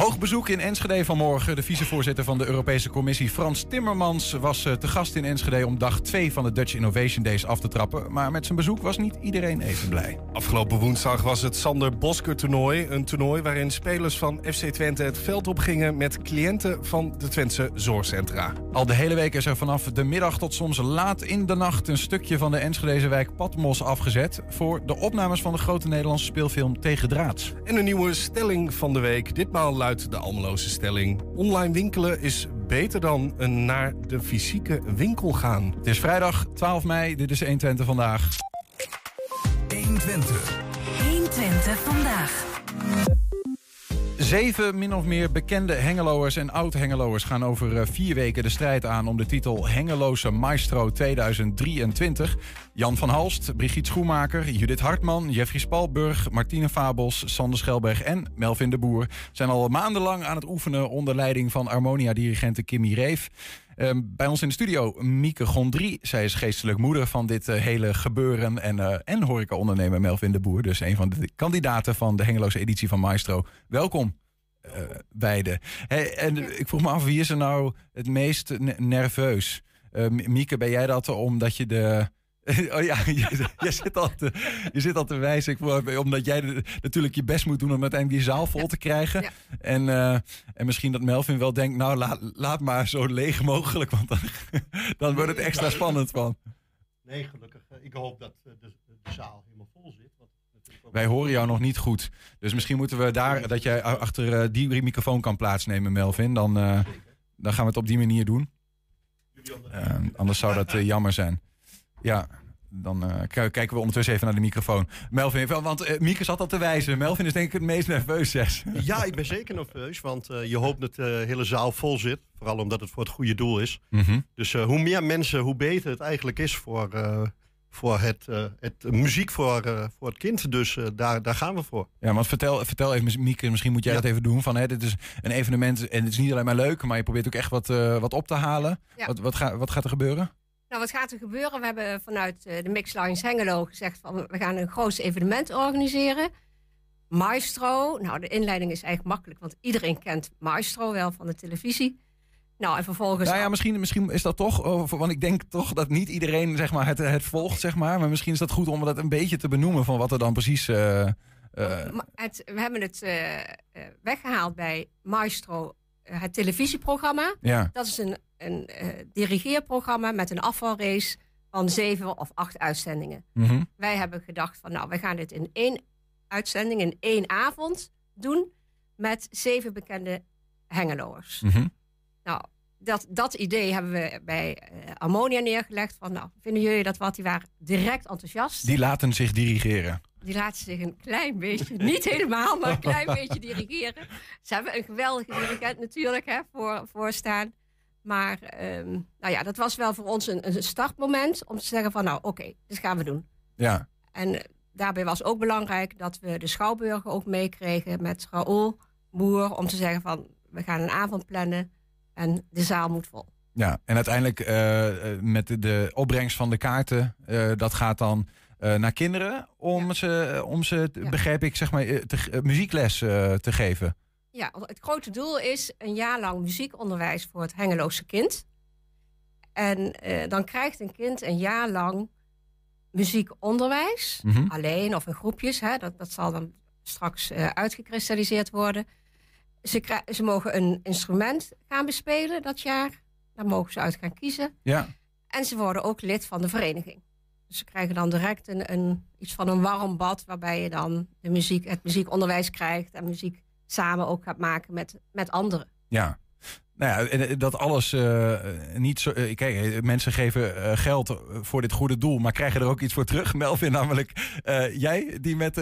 Hoog bezoek in Enschede vanmorgen. De vicevoorzitter van de Europese Commissie, Frans Timmermans, was eh, te gast in Enschede om dag 2 van de Dutch Innovation Days af te trappen. Maar met zijn bezoek was niet iedereen even blij. Afgelopen woensdag was het Sander Bosker toernooi. Een toernooi waarin spelers van FC Twente het veld opgingen met cliënten van de Twentse zorgcentra. Al de hele week is er vanaf de middag tot soms laat in de nacht een stukje van de Enschedeze wijk Patmos afgezet voor de opnames van de grote Nederlandse speelfilm Tegen Draads. En een nieuwe stelling van de week. Ditmaal luidt de Almeloze stelling. Online winkelen is beter dan een naar de fysieke winkel gaan. Het is vrijdag 12 mei, dit is 120 vandaag. 120. 120 vandaag. Zeven min of meer bekende Hengeloers en oud-Hengeloers gaan over eh, vier weken de strijd aan om de titel Hengeloze Maestro 2023. Jan van Halst, Brigitte Schoenmaker, Judith Hartman, Jeffrey Spalburg, Martine Fabels, Sander Schelberg en Melvin de Boer zijn al maandenlang aan het oefenen onder leiding van Harmonia-dirigente Kimmy Reef. Ehm, bij ons in de studio Mieke Gondry. Zij is geestelijk moeder van dit eh, hele gebeuren. En, uh, en horeca-ondernemer Melvin de Boer. Dus een van de kandidaten van de Hengeloze editie van Maestro. Welkom. Uh, beide. Hey, en ik vroeg me af, wie is er nou het meest nerveus? Mieke, ben jij dat omdat je de Oh ja, je, je, zit al te, je zit al te wijzen. Ik, omdat jij de, natuurlijk je best moet doen om uiteindelijk die zaal vol te krijgen. Ja. En, uh, en misschien dat Melvin wel denkt, nou laat, laat maar zo leeg mogelijk. Want dan, dan wordt het extra spannend van. Nee, gelukkig. Ik hoop dat de, de zaal helemaal vol zit. Want wij horen jou nog niet goed. Dus misschien moeten we daar, dat jij achter die microfoon kan plaatsnemen, Melvin. Dan, uh, dan gaan we het op die manier doen. anders zou dat jammer zijn. Ja, dan uh, kijken we ondertussen even naar de microfoon. Melvin, want uh, Mieke zat al te wijzen. Melvin is denk ik het meest nerveus, zeg. Ja, ik ben zeker nerveus, want uh, je hoopt dat de hele zaal vol zit. Vooral omdat het voor het goede doel is. Mm -hmm. Dus hoe meer mensen, hoe beter het eigenlijk is voor, voor het, het muziek voor, voor het kind. Dus daar, daar gaan we voor. Ja, want vertel, vertel even, Mieke, misschien moet jij ja. dat even doen. Van, hè, dit is een evenement en het is niet alleen maar leuk, maar je probeert ook echt wat, wat op te halen. Ja. Wat, wat, ga, wat gaat er gebeuren? Nou, wat gaat er gebeuren? We hebben vanuit de Mix Lines Hengelo gezegd van we gaan een groot evenement organiseren. Maestro. Nou, de inleiding is eigenlijk makkelijk, want iedereen kent Maestro wel van de televisie. Nou, en vervolgens. Nou ja, misschien, misschien is dat toch, want ik denk toch dat niet iedereen zeg maar, het, het volgt, zeg maar. Maar misschien is dat goed om dat een beetje te benoemen van wat er dan precies. Uh, uh... Het, we hebben het uh, weggehaald bij Maestro, het televisieprogramma. Ja. Dat is een een uh, dirigeerprogramma met een afvalrace van zeven of acht uitzendingen. Mm -hmm. Wij hebben gedacht van nou, we gaan dit in één uitzending, in één avond doen met zeven bekende hengeloers. Mm -hmm. Nou, dat, dat idee hebben we bij uh, Ammonia neergelegd. Van, nou, vinden jullie dat wat? Die waren direct enthousiast. Die laten zich dirigeren. Die laten zich een klein beetje, niet helemaal, maar een klein beetje dirigeren. Ze hebben een geweldige dirigent natuurlijk hè, voor, voor staan. Maar um, nou ja, dat was wel voor ons een, een startmoment om te zeggen van nou oké, okay, dit gaan we doen. Ja. En daarbij was ook belangrijk dat we de Schouwburger ook meekregen met Raoul Boer om te zeggen van we gaan een avond plannen en de zaal moet vol. Ja, en uiteindelijk uh, met de, opbrengst van de kaarten, uh, dat gaat dan uh, naar kinderen om ja. ze, om ze ja. begrijp ik, zeg maar, te, muziekles te geven. Ja, het grote doel is een jaar lang muziekonderwijs voor het Hengeloze kind. En uh, dan krijgt een kind een jaar lang muziekonderwijs. Mm -hmm. Alleen of in groepjes. Hè, dat, dat zal dan straks uh, uitgekristalliseerd worden. Ze, ze mogen een instrument gaan bespelen dat jaar. Daar mogen ze uit gaan kiezen. Ja. En ze worden ook lid van de vereniging. Dus ze krijgen dan direct een, een, iets van een warm bad... waarbij je dan de muziek, het muziekonderwijs krijgt... en muziek samen ook gaat maken met, met anderen. Ja. Nou ja, dat alles uh, niet zo. Uh, kijk, mensen geven uh, geld voor dit goede doel, maar krijgen er ook iets voor terug. Melvin, namelijk jij, die met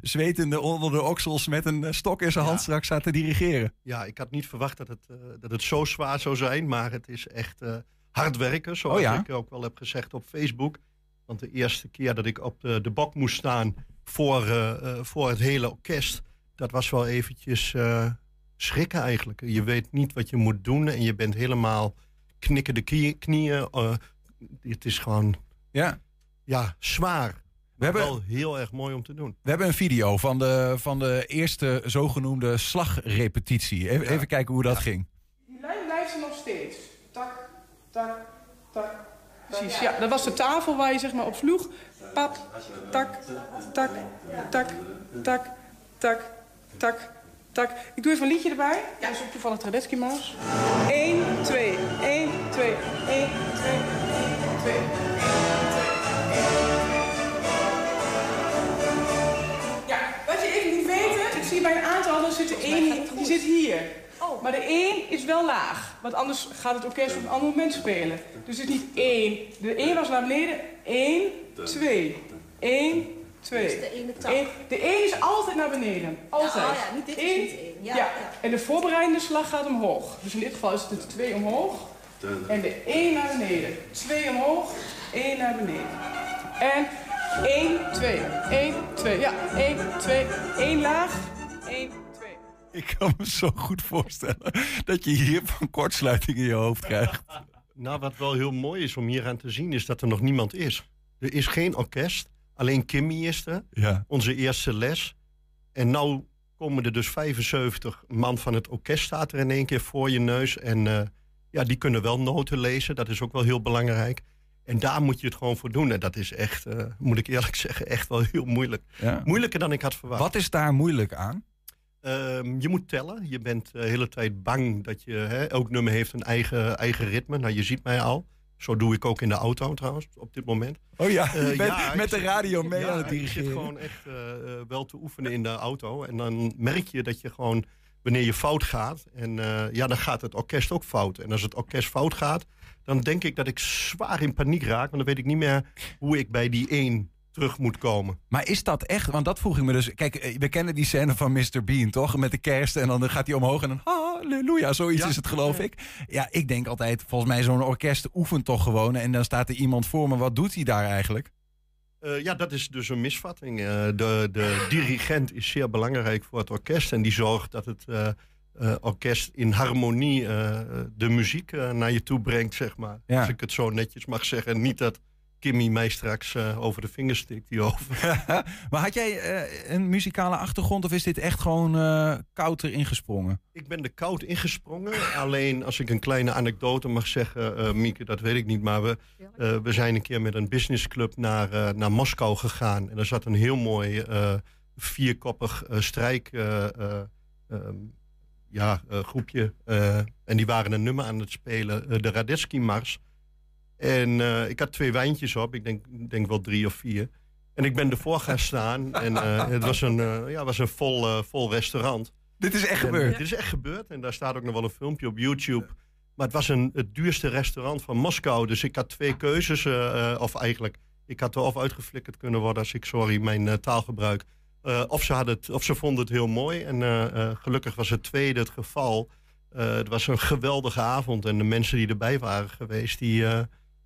zwetende onder de oksels met een stok in zijn ja. hand straks staat te dirigeren. Ja, ik had niet verwacht dat het, dat het zo zwaar zou zijn, maar het is echt hard werken, zoals oh, ja? ik ook wel heb gezegd op Facebook. Want de eerste keer dat ik op de, de bak moest staan voor, voor het hele orkest dat was wel eventjes uh, schrikken eigenlijk. Je weet niet wat je moet doen en je bent helemaal knikken de knieën. Uh, het is gewoon ja. Ja, zwaar. We hebben, Wel heel erg mooi om te doen. we hebben een video van de, van de eerste zogenoemde slagrepetitie. Even, even kijken hoe dat ging. Die lijn blijft er nog steeds. Tak, tak, tak. Precies, ja. Dat was de tafel waar je zeg maar op sloeg. Pap, tak, tak, tak, tak, tak, tak, tak. Ik doe even een liedje erbij. Ja. Dat is ook toevallig Tradeschi Maas. 1, 2, 1, 2, 1, 2, 1, 2, 1, 2. Ja, wat je even moet weten, ik zie bij een aantal, er zit er één, die zit hier. Maar de 1 is wel laag, want anders gaat het orkest op een ander moment spelen. Dus het is niet 1. De 1 was naar beneden. 1, 2. 1, 2. de ene tak. Eén- De 1 is altijd naar beneden. Altijd. Ja, oh ja, niet dit is Eén, niet één. Ja, Ja, ja. En de voorbereidende slag gaat omhoog. Dus in dit geval is het de 2 omhoog. En de 1 naar beneden. 2 omhoog, 1 naar beneden. En 1, 2. 1, 2. Ja, 1, 2. 1 laag. 1, 2. Ik kan me zo goed voorstellen dat je hier van kortsluiting in je hoofd krijgt. Nou, wat wel heel mooi is om hier aan te zien, is dat er nog niemand is. Er is geen orkest, alleen Kimmy is er, Ja. onze eerste les. En nou komen er dus 75 man van het orkest staat er in één keer voor je neus. En eh, ja, die kunnen wel noten lezen, dat is ook wel heel belangrijk. En daar moet je het gewoon voor doen. En dat is echt, eh, moet ik eerlijk zeggen, echt wel heel moeilijk. Ja. Moeilijker dan ik had verwacht. Wat is daar moeilijk aan? Ehm, je moet tellen. Je bent de hele tijd bang dat je... Hè, elk nummer heeft een eigen, eigen ritme. Nou, je ziet mij al. Zo doe ik ook in de auto trouwens, op dit moment. Oh ja, Eh, je bent ja, met de zit- radio mee ja, aan het Ik zit dirigeren. gewoon echt eh, eh, wel te oefenen in de auto. En dan merk je dat je gewoon, wanneer je fout gaat... en eh, ja, dan gaat het orkest ook fout. En als het orkest fout gaat, dan denk ik dat ik zwaar in paniek raak. Want dan weet ik niet meer hoe ik bij die één terug moet komen. Maar is dat echt? Want dat vroeg ik me dus. Kijk, we kennen die scène van Mr. Bean, toch? Met de kerst en dan gaat hij omhoog en dan halleluja, zoiets Ja. is het geloof ik. Ja, ik denk altijd, volgens mij zo'n orkest oefent toch gewoon en dan staat er iemand voor me. Wat doet hij daar eigenlijk? Eh, ja, dat is dus een misvatting. Eh, de, de dirigent is zeer belangrijk voor het orkest. En die zorgt dat het eh, orkest in harmonie de muziek naar je toe brengt, zeg maar. Ja. Als ik het zo netjes mag zeggen. Niet dat Kimmy mij straks eh, over de vingers stikt hierover. maar had jij eh, een muzikale achtergrond of is dit echt gewoon eh koud erin gesprongen? Ik ben de koud ingesprongen. Alleen als ik een kleine anekdote mag zeggen, eh, Mieke, dat weet ik niet. Maar we, eh, we zijn een keer met een businessclub naar, eh, naar Moskou gegaan. En er zat een heel mooi eh, vierkoppig eh, strijk. eh, eh, ehm, ja, eh, groepje. eh, en die waren een nummer aan het spelen, de Radetzky-mars. En eh, ik had twee wijntjes op, ik denk, denk wel drie of vier. En ik ben ervoor gaan staan. En eh, het was een, eh, ja, was een vol, vol restaurant. Dit is echt En, gebeurd. dit is echt gebeurd. En daar staat ook nog wel een filmpje op YouTube. Maar het was een, het duurste restaurant van Moskou. Dus ik had twee keuzes. of eigenlijk, ik had er of uitgeflikkerd kunnen worden als ik, sorry, mijn taalgebruik. Of, ze hadden het, of ze vonden het heel mooi. En gelukkig was het tweede het geval. Het was een geweldige avond. En de mensen die erbij waren geweest, die,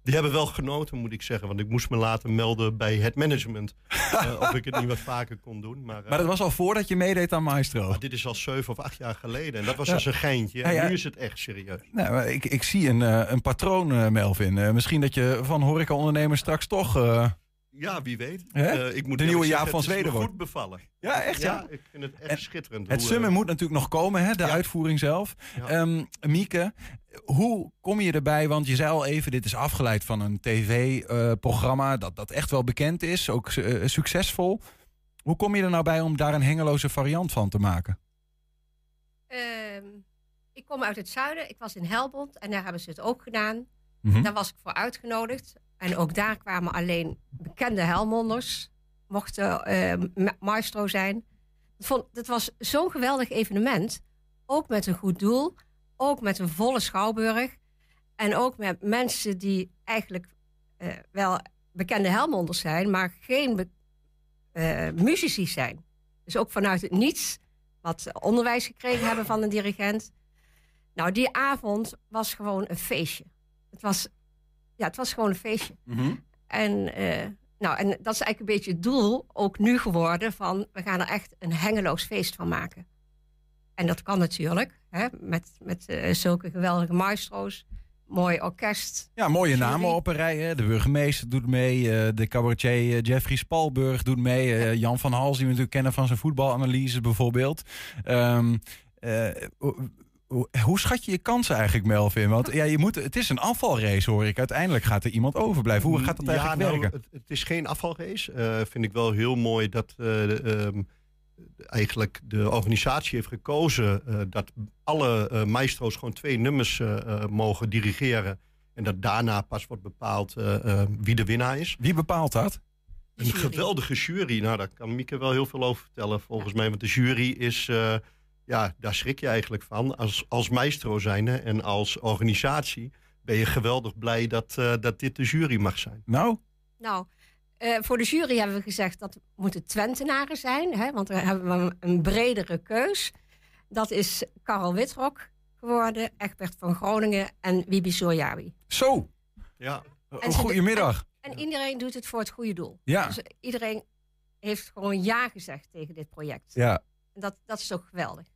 die hebben wel genoten, moet ik zeggen. Want ik moest me laten melden bij het management. eh, of ik het niet wat vaker kon doen. Maar, eh, Maar dat was al voordat je meedeed aan Maestro. maar dit is al zeven of acht jaar geleden. En dat was Ja. dus een geintje. En Ja, ja. nu is het echt serieus. Nou, ik, ik zie een, eh, een patroon, Melvin. Misschien dat je van horecaondernemers straks toch... Ja, wie weet. Eh, ik moet De nieuwe Jaap van Zweden wordt. goed bevallen. Ja, echt ja. Ja, ik vind het echt En schitterend. Het hoe, summen moet natuurlijk nog komen, hè? de Ja. uitvoering zelf. Ja. Ehm, Mieke, hoe kom je erbij? Want je zei al even, dit is afgeleid van een tv-programma dat, dat echt wel bekend is, ook eh, succesvol. Hoe kom je er nou bij om daar een hengeloze variant van te maken? Ehm, ik kom uit het zuiden. Ik was in Helbond en daar hebben ze het ook gedaan. Mhm. Daar was ik voor uitgenodigd. En ook daar kwamen alleen bekende Helmonders. Mochten eh, ma- maestro zijn. Ik vond, het was zo'n geweldig evenement. Ook met een goed doel. Ook met een volle schouwburg. En ook met mensen die eigenlijk eh, wel bekende Helmonders zijn. Maar geen eh, muzici zijn. Dus ook vanuit het niets. Wat onderwijs gekregen hebben van een dirigent. Nou, die avond was gewoon een feestje. Het was, ja, het was gewoon een feestje. Mhm. En, eh, nou, en dat is eigenlijk een beetje het doel, ook nu geworden, van we gaan er echt een hengeloos feest van maken. En dat kan natuurlijk, hè, met, met eh, zulke geweldige maestro's mooi orkest. Ja, mooie Jury. namen op een rij. Hè. De burgemeester doet mee. eh, de cabaretier eh, Jeffrey Spalburg doet mee. eh, Jan van Hals, die we natuurlijk kennen van zijn voetbalanalyse bijvoorbeeld. Ehm, eh, hoe- schat je je kansen eigenlijk, Melvin? Want ja, je moet, het is een afvalrace, hoor ik. Uiteindelijk gaat er iemand overblijven. Hoe gaat dat eigenlijk ja, nou, werken? Het, het is geen afvalrace. Eh vind ik wel heel mooi dat eh, de, ehm, eigenlijk de organisatie heeft gekozen eh, dat alle eh, maestro's gewoon twee nummers eh, mogen dirigeren. En dat daarna pas wordt bepaald eh, eh, wie de winnaar is. Wie bepaalt dat? Een geweldige jury. Nou, daar kan Mieke wel heel veel over vertellen, volgens mij. Want de jury is, eh, ja, daar schrik je eigenlijk van. Als, als maestro zijnde en als organisatie ben je geweldig blij dat, eh, dat dit de jury mag zijn. Nou, Nou, eh, voor de jury hebben we gezegd dat moeten Twentenaren zijn. Hè, want we hebben we een bredere keus. Dat is Karel Witrok geworden, Egbert van Groningen en Wibi Sojawi. zo. Ja, En ze- Goedemiddag. En iedereen doet het voor het goede doel. Ja, Dus iedereen heeft gewoon ja gezegd tegen dit project. ja. En dat, dat is toch geweldig.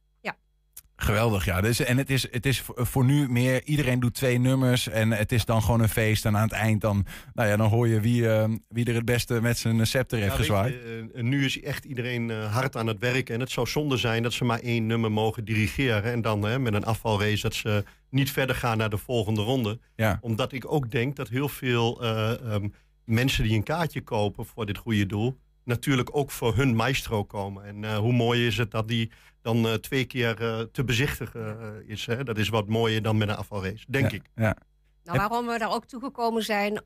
Geweldig, ja. Dus, en het is, het is voor nu meer, iedereen doet twee nummers en het is dan gewoon een feest. En aan het eind dan, nou ja, dan hoor je wie, eh, wie er het beste met zijn scepter heeft Ja, gezwaaid. je, eh, nu is echt iedereen eh, hard aan het werken. En het zou zonde zijn dat ze maar één nummer mogen dirigeren. En dan hè, met een afvalrace dat ze niet verder gaan naar de volgende ronde. Ja. Omdat ik ook denk dat heel veel eh, ehm, mensen die een kaartje kopen voor dit goede doel... natuurlijk ook voor hun maestro komen. En hoe mooi is het dat die dan eh, twee keer eh, te bezichtigen eh, is. Hè? Dat is wat mooier dan met een afvalrace, denk ja, ik. Ja. Nou, waarom we daar ook toegekomen zijn.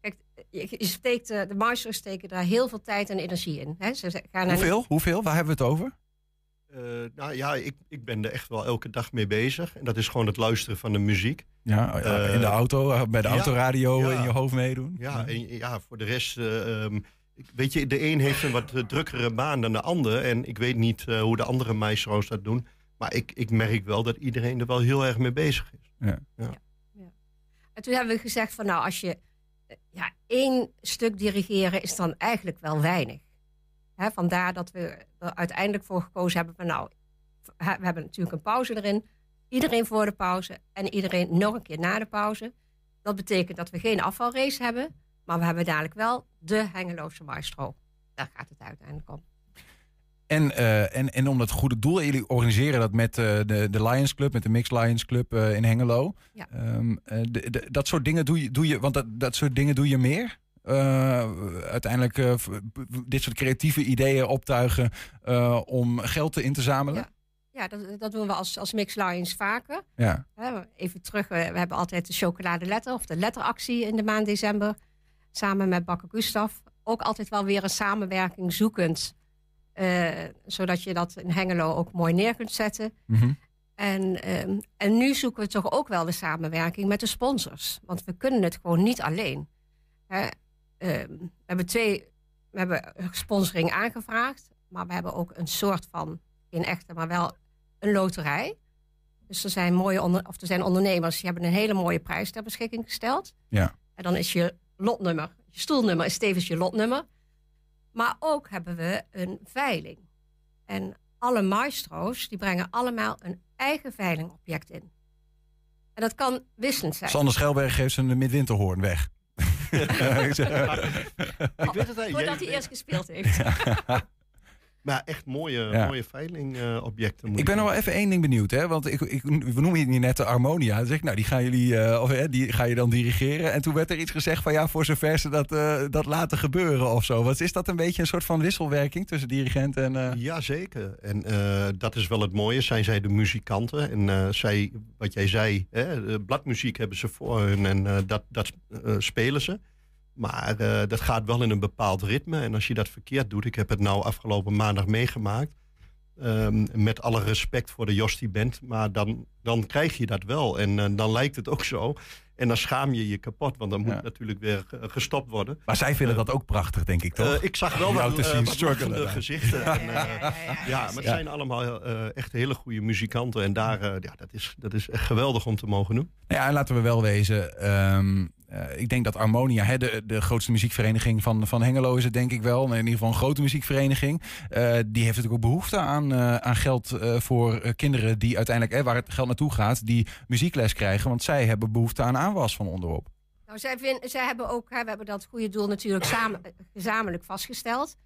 Kijk, je, steekt, de maesters steken daar heel veel tijd en energie in. Hè? Ze gaan naar- Hoeveel? Hoeveel? Waar hebben we het over? Eh, nou ja, ik, ik ben er echt wel elke dag mee bezig. En dat is gewoon het luisteren van de muziek. Ja, Eh, in de auto, bij de ja, autoradio ja. in je hoofd meedoen. Ja, en, ja voor de rest... eh, ehm, weet je, de een heeft een wat drukkere baan dan de ander. En ik weet niet eh, hoe de andere maestro's dat doen. Maar ik, ik merk wel dat iedereen er wel heel erg mee bezig is. En toen hebben we gezegd van nou, als je eh, ja, één stuk dirigeren is dan eigenlijk wel weinig. Hè, vandaar dat we er uiteindelijk voor gekozen hebben van nou, we hebben natuurlijk een pauze erin. Iedereen voor de pauze en iedereen nog een keer na de pauze. Dat betekent dat we geen afvalrace hebben, maar we hebben dadelijk wel de Hengeloze Maestro. Daar gaat het uiteindelijk om. En, eh, en, en om dat goede doel, jullie organiseren dat met eh, de, de Lions Club, met de Mixed Lions Club eh, in Hengelo. Ja. Ehm, eh, de- de- dat soort dingen doe je, doe je want dat, dat soort dingen doe je meer. Uiteindelijk dit soort creatieve ideeën optuigen om geld te in te zamelen. Ja. Ja, dat, dat doen we als, als Mix Lions vaker. Ja. Even terug, we we hebben altijd de chocoladeletter of de letteractie in de maand december. Samen met Bakker Gustav. Ook altijd wel weer een samenwerking zoekend. eh, zodat je dat in Hengelo ook mooi neer kunt zetten. Mhm. En, ehm, en nu zoeken we toch ook wel de samenwerking met de sponsors. Want we kunnen het gewoon niet alleen. Hè, ehm, we hebben twee, we hebben sponsoring aangevraagd. Maar we hebben ook een soort van, geen echte, maar wel een loterij. Dus er zijn, mooie onder, of er zijn ondernemers die hebben een hele mooie prijs ter beschikking gesteld. Ja. En dan is je lotnummer, je stoelnummer is tevens je lotnummer. Maar ook hebben we een veiling. En alle maestro's die brengen allemaal een eigen veilingobject in. En dat kan wisselend zijn. Sander Schelberg geeft zijn midwinterhoorn weg. Ik weet het Voordat hij eerst gespeeld heeft. Maar echt mooie, Ja. mooie veilingobjecten. Ik ben nog wel even één ding benieuwd, hè? Want ik, ik, we noemen hier net de Harmonia. Dan zeg ik, nou, die gaan jullie, eh, of hè, die ga je dan dirigeren. En toen werd er iets gezegd van, ja, voor zover ze dat, eh, dat laten gebeuren of zo. Wat is dat een beetje een soort van wisselwerking tussen dirigent en? eh, Jazeker. En dat is wel het mooie. Zijn zij de muzikanten? En zij, wat jij zei, hè, bladmuziek hebben ze voor hun en dat, dat spelen ze. Maar eh, dat gaat wel in een bepaald ritme. En als je dat verkeerd doet, ik heb het nou afgelopen maandag meegemaakt. ehm, met alle respect voor de Jos die bent. Maar dan, dan krijg je dat wel. En eh, dan lijkt het ook zo. En dan schaam je je kapot. Want dan moet Ja. natuurlijk weer eh, gestopt worden. Maar zij vinden dat ook prachtig, denk ik, toch? Eh, ik zag wel wat, te eh, zien wat struggelen lachende daar. gezichten. En, eh, ja, maar het Ja. zijn allemaal eh, echt hele goede muzikanten. En daar, ja, dat, is, dat is echt geweldig om te mogen doen. Ja, en laten we wel wezen. ehm, eh, ik denk dat Harmonia, hè, de, de grootste muziekvereniging van, van Hengelo is het denk ik wel. In ieder geval een grote muziekvereniging. Eh, die heeft natuurlijk ook behoefte aan, eh, aan geld voor kinderen die uiteindelijk, waar het geld naartoe gaat, die muziekles krijgen. Want zij hebben behoefte aan aanwas van onderop. Nou, zij, zij hebben ook, hè, we hebben dat goede doel natuurlijk samen, gezamenlijk vastgesteld.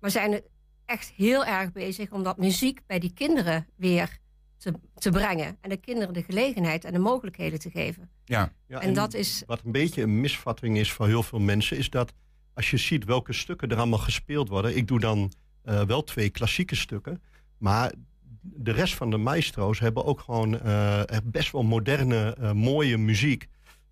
Maar zijn echt heel erg bezig om dat muziek bij die kinderen weer te, te brengen. En de kinderen de gelegenheid en de mogelijkheden te geven. Ja, Ja, en dat is, Wat een beetje een misvatting is voor heel veel mensen, is dat als je ziet welke stukken er allemaal gespeeld worden. Ik doe dan eh, wel twee klassieke stukken, maar de rest van de maestro's hebben ook gewoon eh, best wel moderne, eh, mooie muziek.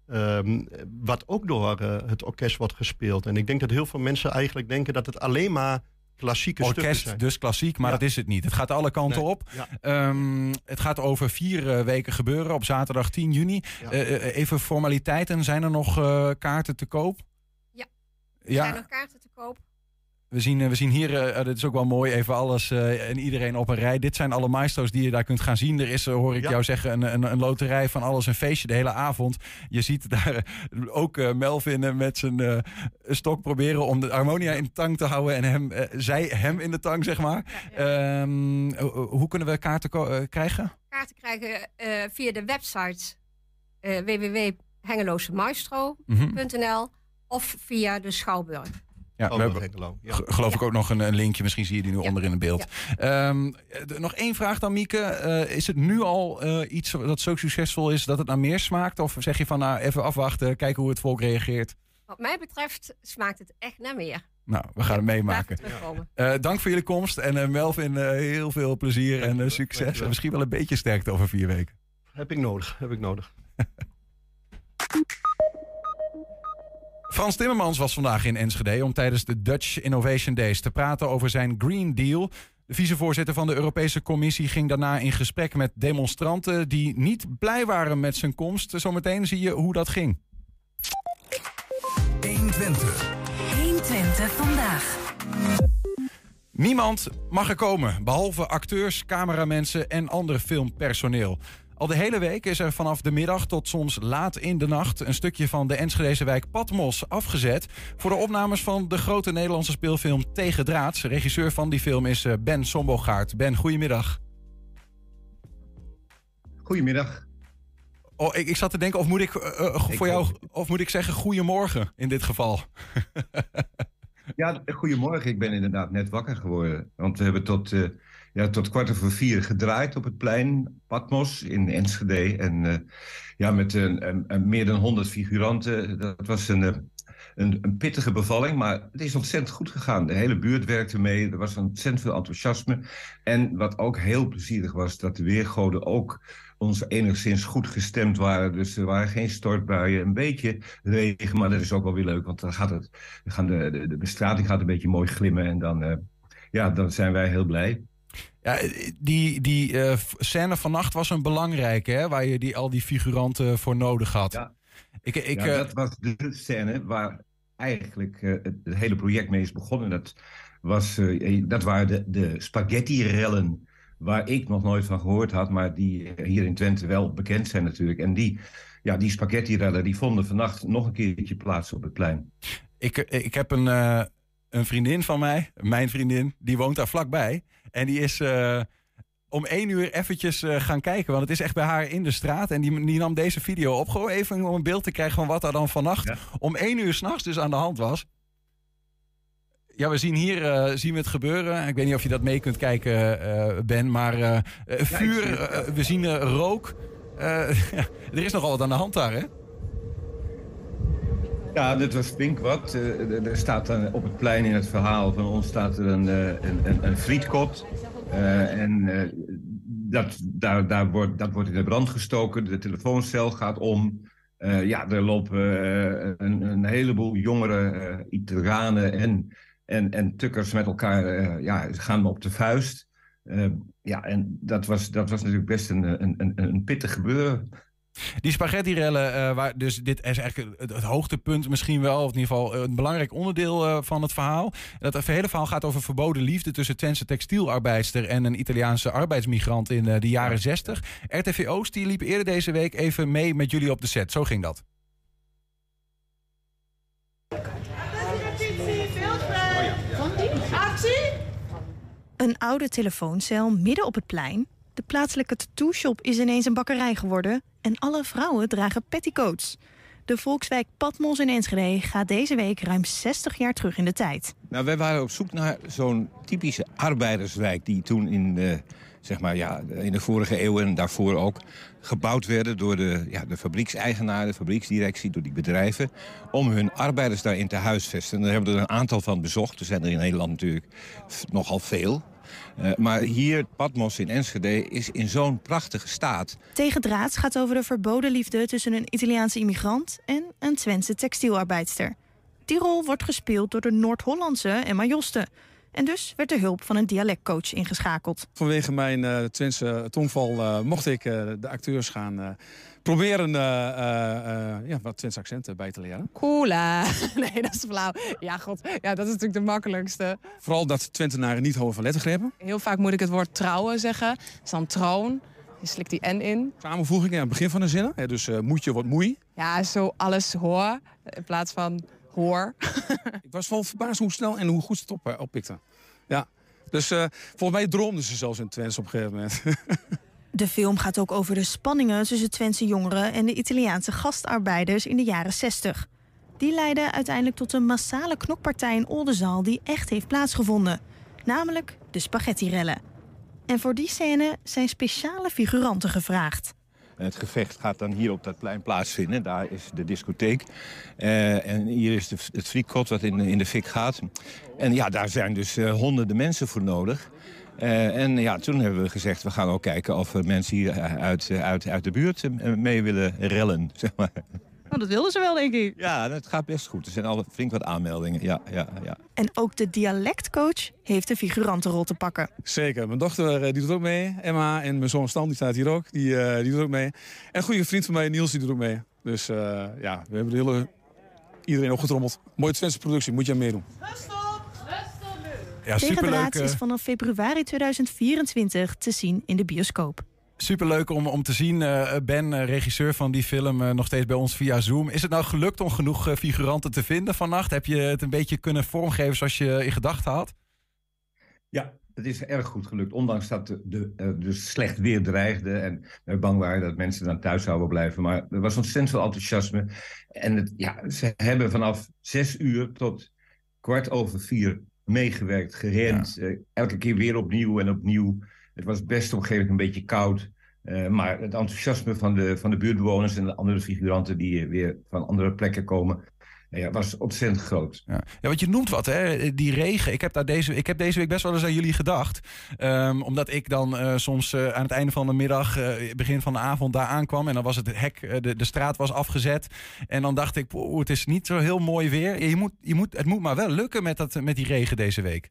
ehm, wat ook door het orkest wordt gespeeld. En ik denk dat heel veel mensen eigenlijk denken dat het alleen maar klassieke stukken orkest, zijn. dus klassiek, maar Ja. dat is het niet. Het gaat alle kanten Nee, op. ja. Ehm, het gaat over vier eh, weken gebeuren op zaterdag 10 juni. Ja. Eh, eh, even formaliteiten, zijn er nog eh, kaarten te koop? Ja. Ja, zijn er kaarten te koop? We zien, eh, we zien hier, eh, dit is ook wel mooi, even alles en iedereen op een rij. Dit zijn alle maestro's die je daar kunt gaan zien. Er is, hoor ik Ja. jou zeggen, een, een, een loterij van alles, een feestje de hele avond. Je ziet daar ook Melvin met zijn stok proberen om de harmonia in de tang te houden. En hem, zij hem in de tang, zeg maar. Ehm, ho- hoe kunnen we kaarten ko- krijgen? Kaarten krijgen via de website www.hengelosemaestro.nl Mhm. of via de Schouwburg. Ja, we hebben, Hengelo, ja. G- Geloof ik ook nog een, een linkje. Misschien zie je die nu Ja. onder in het beeld. Ehm, nog één vraag dan, Mieke. Eh, is het nu al eh, iets dat zo succesvol is dat het naar meer smaakt? Of zeg je van nou even afwachten, kijken hoe het volk reageert? Wat mij betreft smaakt het echt naar meer. Nou, we gaan het meemaken. Eh, dank voor jullie komst. En eh, Melvin, eh, heel veel plezier en eh, succes. En misschien wel een beetje sterkte over vier weken. Heb ik nodig, heb ik nodig. Frans Timmermans was vandaag in Enschede om tijdens de Dutch Innovation Days te praten over zijn Green Deal. De vicevoorzitter van de Europese Commissie ging daarna in gesprek met demonstranten die niet blij waren met zijn komst. Zometeen zie je hoe dat ging. 120. 120 vandaag. Niemand mag er komen, behalve acteurs, cameramensen en ander filmpersoneel. Al de hele week is er vanaf de middag tot soms laat in de nacht een stukje van de Enschedeze wijk Patmos afgezet voor de opnames van de grote Nederlandse speelfilm Tegen Draads. Regisseur van die film is eh, Ben Sombogaard. Ben, goedemiddag. Goedemiddag. Oh, ik, ik zat te denken, of moet ik, eh, eh, Ik voor jou, of moet ik zeggen goedemorgen in dit geval? Ja, goedemorgen. Ik ben inderdaad net wakker geworden. Want we hebben tot, ja, tot kwart over vier gedraaid op het plein Patmos in Enschede. En eh, ja, met een, een- meer dan 100 figuranten. Dat was een, eh, een, een pittige bevalling, maar het is ontzettend goed gegaan. De hele buurt werkte mee. Er was ontzettend veel enthousiasme. En wat ook heel plezierig was, dat de weergoden ook ons enigszins goed gestemd waren. Dus er waren geen stortbuien, een beetje regen, maar dat is ook wel weer leuk, want dan gaat het, gaan de, de, de bestrating gaat een beetje mooi glimmen en dan, eh, ja, dan zijn wij heel blij. Ja, die, die eh, scène vannacht was een belangrijke, hè, waar je die, al die figuranten voor nodig had. Ja. Ik, ik, ja, eh, dat was de scène waar eigenlijk eh, het, hele project mee is begonnen. Dat, was, dat waren de, de spaghetti-rellen, waar ik nog nooit van gehoord had, maar die hier in Twente wel bekend zijn natuurlijk. En die, ja, die spaghetti-rellen die vonden vannacht nog een keertje plaats op het plein. Ik, ik heb een, een vriendin van mij, mijn vriendin, die woont daar vlakbij. En die is eh, om één uur eventjes eh, gaan kijken, want het is echt bij haar in de straat. En die, die nam deze video op, gewoon even om een beeld te krijgen van wat er dan vannacht Ja. om één uur s'nachts dus aan de hand was. Ja, we zien hier eh, zien we het gebeuren. Ik weet niet of je dat mee kunt kijken, Ben. Maar vuur, we zien rook. Er is nogal wat aan de hand daar, hè? Ja, dit was flink wat. Eh, er staat dan op het plein in het verhaal van ons staat er een, eh, een, een, een frietkot. Eh, en eh, dat, daar, daar wordt, dat wordt in de brand gestoken. De telefooncel gaat om. Eh, ja, er lopen eh, een, een heleboel jongere eh, Italianen en, en, en tukkers met elkaar eh, ja, gaan op de vuist. Eh, ja, en dat was, dat was natuurlijk best een, een, een, een pittig gebeuren. Die spaghetti-rellen, eh, waar, dus dit is eigenlijk het, hoogtepunt misschien wel, of in ieder geval eh, een belangrijk onderdeel eh, van het verhaal. Dat het hele verhaal gaat over verboden liefde tussen Twentse textielarbeidster en een Italiaanse arbeidsmigrant in de jaren 60. RTV Oost die liep eerder deze week even mee met jullie op de set. Zo ging dat. Actie! Een oude telefooncel midden op het plein de plaatselijke tattoo-shop is ineens een bakkerij geworden. En alle vrouwen dragen petticoats. De volkswijk Patmos in Enschede gaat deze week ruim 60 jaar terug in de tijd. Nou, wij waren op zoek naar zo'n typische arbeiderswijk... die toen in de, zeg maar, ja, in de vorige eeuw en daarvoor ook gebouwd werden... door de, ja, de fabriekseigenaar, de fabrieksdirectie, door die bedrijven... om hun arbeiders daarin te huisvesten. En daar hebben we er een aantal van bezocht. Er zijn er in Nederland natuurlijk nogal veel... Uh, maar hier, Patmos in Enschede, is in zo'n prachtige staat. Tegen Draads gaat over de verboden liefde tussen een Italiaanse immigrant en een Twentse textielarbeidster. Die rol wordt gespeeld door de Noord-Hollandse Emma Josten. En dus werd de hulp van een dialectcoach ingeschakeld. Vanwege mijn uh, Twentse tongval uh, mocht ik de acteurs gaan proberen uh, uh, ja, wat Twents accenten bij te leren. Coola. nee, dat is flauw. Ja, god. Ja, dat is natuurlijk de makkelijkste. Vooral dat Twentenaren niet houden van lettergrepen. Heel vaak moet ik het woord trouwen zeggen. Dat is dan troon. Je slikt die N in. Samenvoeging aan het begin van de zinnen. dus uh, moet je wat moei. Ja, zo alles hoor in plaats van hoor. ik was wel verbaasd hoe snel en hoe goed ze het op, oppikte. Ja. Dus volgens mij droomden ze zelfs in Twents op een gegeven moment. De film gaat ook over de spanningen tussen Twentse jongeren en de Italiaanse gastarbeiders in de jaren 60. Die leidden uiteindelijk tot een massale knokpartij in Oldenzaal die echt heeft plaatsgevonden. Namelijk de spaghetti-rellen. En voor die scène zijn speciale figuranten gevraagd. Het gevecht gaat dan hier op dat plein plaatsvinden. Daar is de discotheek. Uh, en hier is de, het frietkot wat in, in de fik gaat. En ja, daar zijn dus uh, honderden mensen voor nodig. Uh, en ja, toen hebben we gezegd, we gaan ook kijken of mensen hier uit, uit, uit de buurt mee willen rellen. Zeg maar. Oh, dat wilden ze wel, denk ik. Ja, het gaat best goed. Er zijn al flink wat aanmeldingen. Ja, ja, ja. En ook de dialectcoach heeft de figurantenrol te pakken. Zeker. Mijn dochter die doet ook mee. Emma en mijn zoon Stan die staat hier ook. Die, uh, die doet ook mee. En een goede vriend van mij, Niels, die doet ook mee. Dus uh, ja, we hebben de hele... iedereen opgetrommeld. Mooie Twentse productie, moet je aan meedoen. Ja, superleuk. is vanaf februari 2024 te zien in de bioscoop. Superleuk om, om te zien. Uh, ben, uh, regisseur van die film, uh, nog steeds bij ons via Zoom. Is het nou gelukt om genoeg figuranten te vinden vannacht? Heb je het een beetje kunnen vormgeven zoals je in gedachten had? Ja, het is erg goed gelukt. Ondanks dat de, de, de slecht weer dreigde en we bang waren dat mensen dan thuis zouden blijven. Maar er was ontzettend veel enthousiasme. En het, ja, ze hebben vanaf zes uur tot kwart over vier meegewerkt, gerend. Eh, elke keer weer opnieuw en opnieuw. Het was best op een gegeven moment een beetje koud. Uh, maar het enthousiasme van de, van de buurtbewoners en de andere figuranten die weer van andere plekken komen, ja, was ontzettend groot. Ja. ja, want je noemt wat, hè? Die regen. Ik heb, daar deze, ik heb deze week best wel eens aan jullie gedacht. Um, omdat ik dan uh, soms uh, aan het einde van de middag, uh, begin van de avond daar aankwam. En dan was het hek, de, de straat was afgezet. En dan dacht ik, poeh, het is niet zo heel mooi weer. Je moet, je moet, het moet maar wel lukken met, dat, met die regen deze week.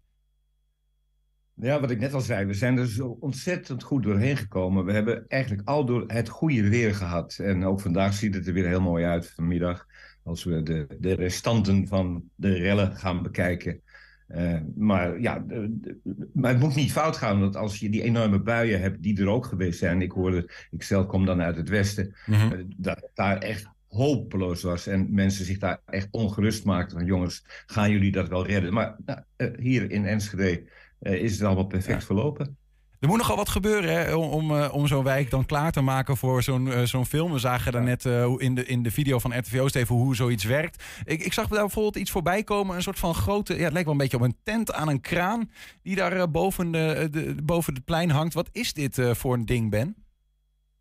Ja, wat ik net al zei, we zijn er zo ontzettend goed doorheen gekomen. We hebben eigenlijk al door het goede weer gehad. En ook vandaag ziet het er weer heel mooi uit vanmiddag als we de, de restanten van de rellen gaan bekijken. Uh, maar ja, de, maar het moet niet fout gaan, want als je die enorme buien hebt die er ook geweest zijn. Ik hoorde, ik zelf kom dan uit het westen, mm -hmm. dat daar echt hopeloos was en mensen zich daar echt ongerust maakten van jongens, gaan jullie dat wel redden? Maar nou, uh, hier in Enschede is het allemaal perfect ja. verlopen. Er moet nogal wat gebeuren hè, om, om, uh, om zo'n wijk dan klaar te maken voor zo'n uh, zo'n film. We zagen daar net uh, in, de, in de video van RTV Oost even hoe zoiets werkt. Ik, ik zag daar bijvoorbeeld iets voorbij komen. Een soort van grote, ja, het lijkt wel een beetje op een tent aan een kraan. Die daar boven, de, de, boven het plein hangt. Wat is dit voor een ding, Ben?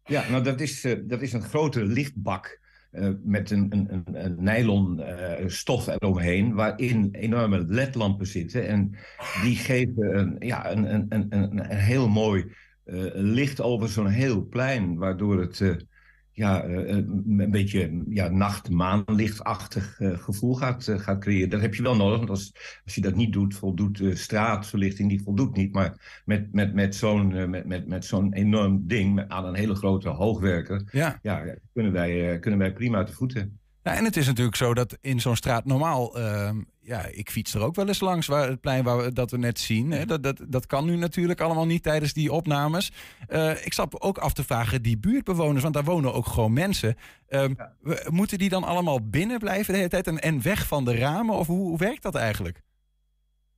Ja, nou dat is, dat is een grote lichtbak. Uh, met een, een, een nylon uh, stof eromheen, waarin enorme ledlampen zitten. En die geven een, ja, een, een, een, een, heel mooi uh, licht over zo'n heel plein, waardoor het ja, een beetje ja, nacht-maanlichtachtig gevoel gaat, gaat creëren. Dat heb je wel nodig, want als, als je dat niet doet, voldoet de straatverlichting, die voldoet niet. Maar met, met, met zo'n met, met, met zo'n enorm ding aan een hele grote hoogwerker, ja. Ja, kunnen, wij, kunnen wij prima uit de voeten. Ja, en het is natuurlijk zo dat in zo'n straat normaal... Uh, ja, ik fiets er ook wel eens langs, waar, het plein waar we, dat we net zien. Hè. Dat, dat, dat kan nu natuurlijk allemaal niet tijdens die opnames. Uh, ik zat ook af te vragen, die buurtbewoners, want daar wonen ook gewoon mensen. Uh, ja. we, moeten die dan allemaal binnen blijven de hele tijd en, en weg van de ramen? Of hoe, hoe werkt dat eigenlijk?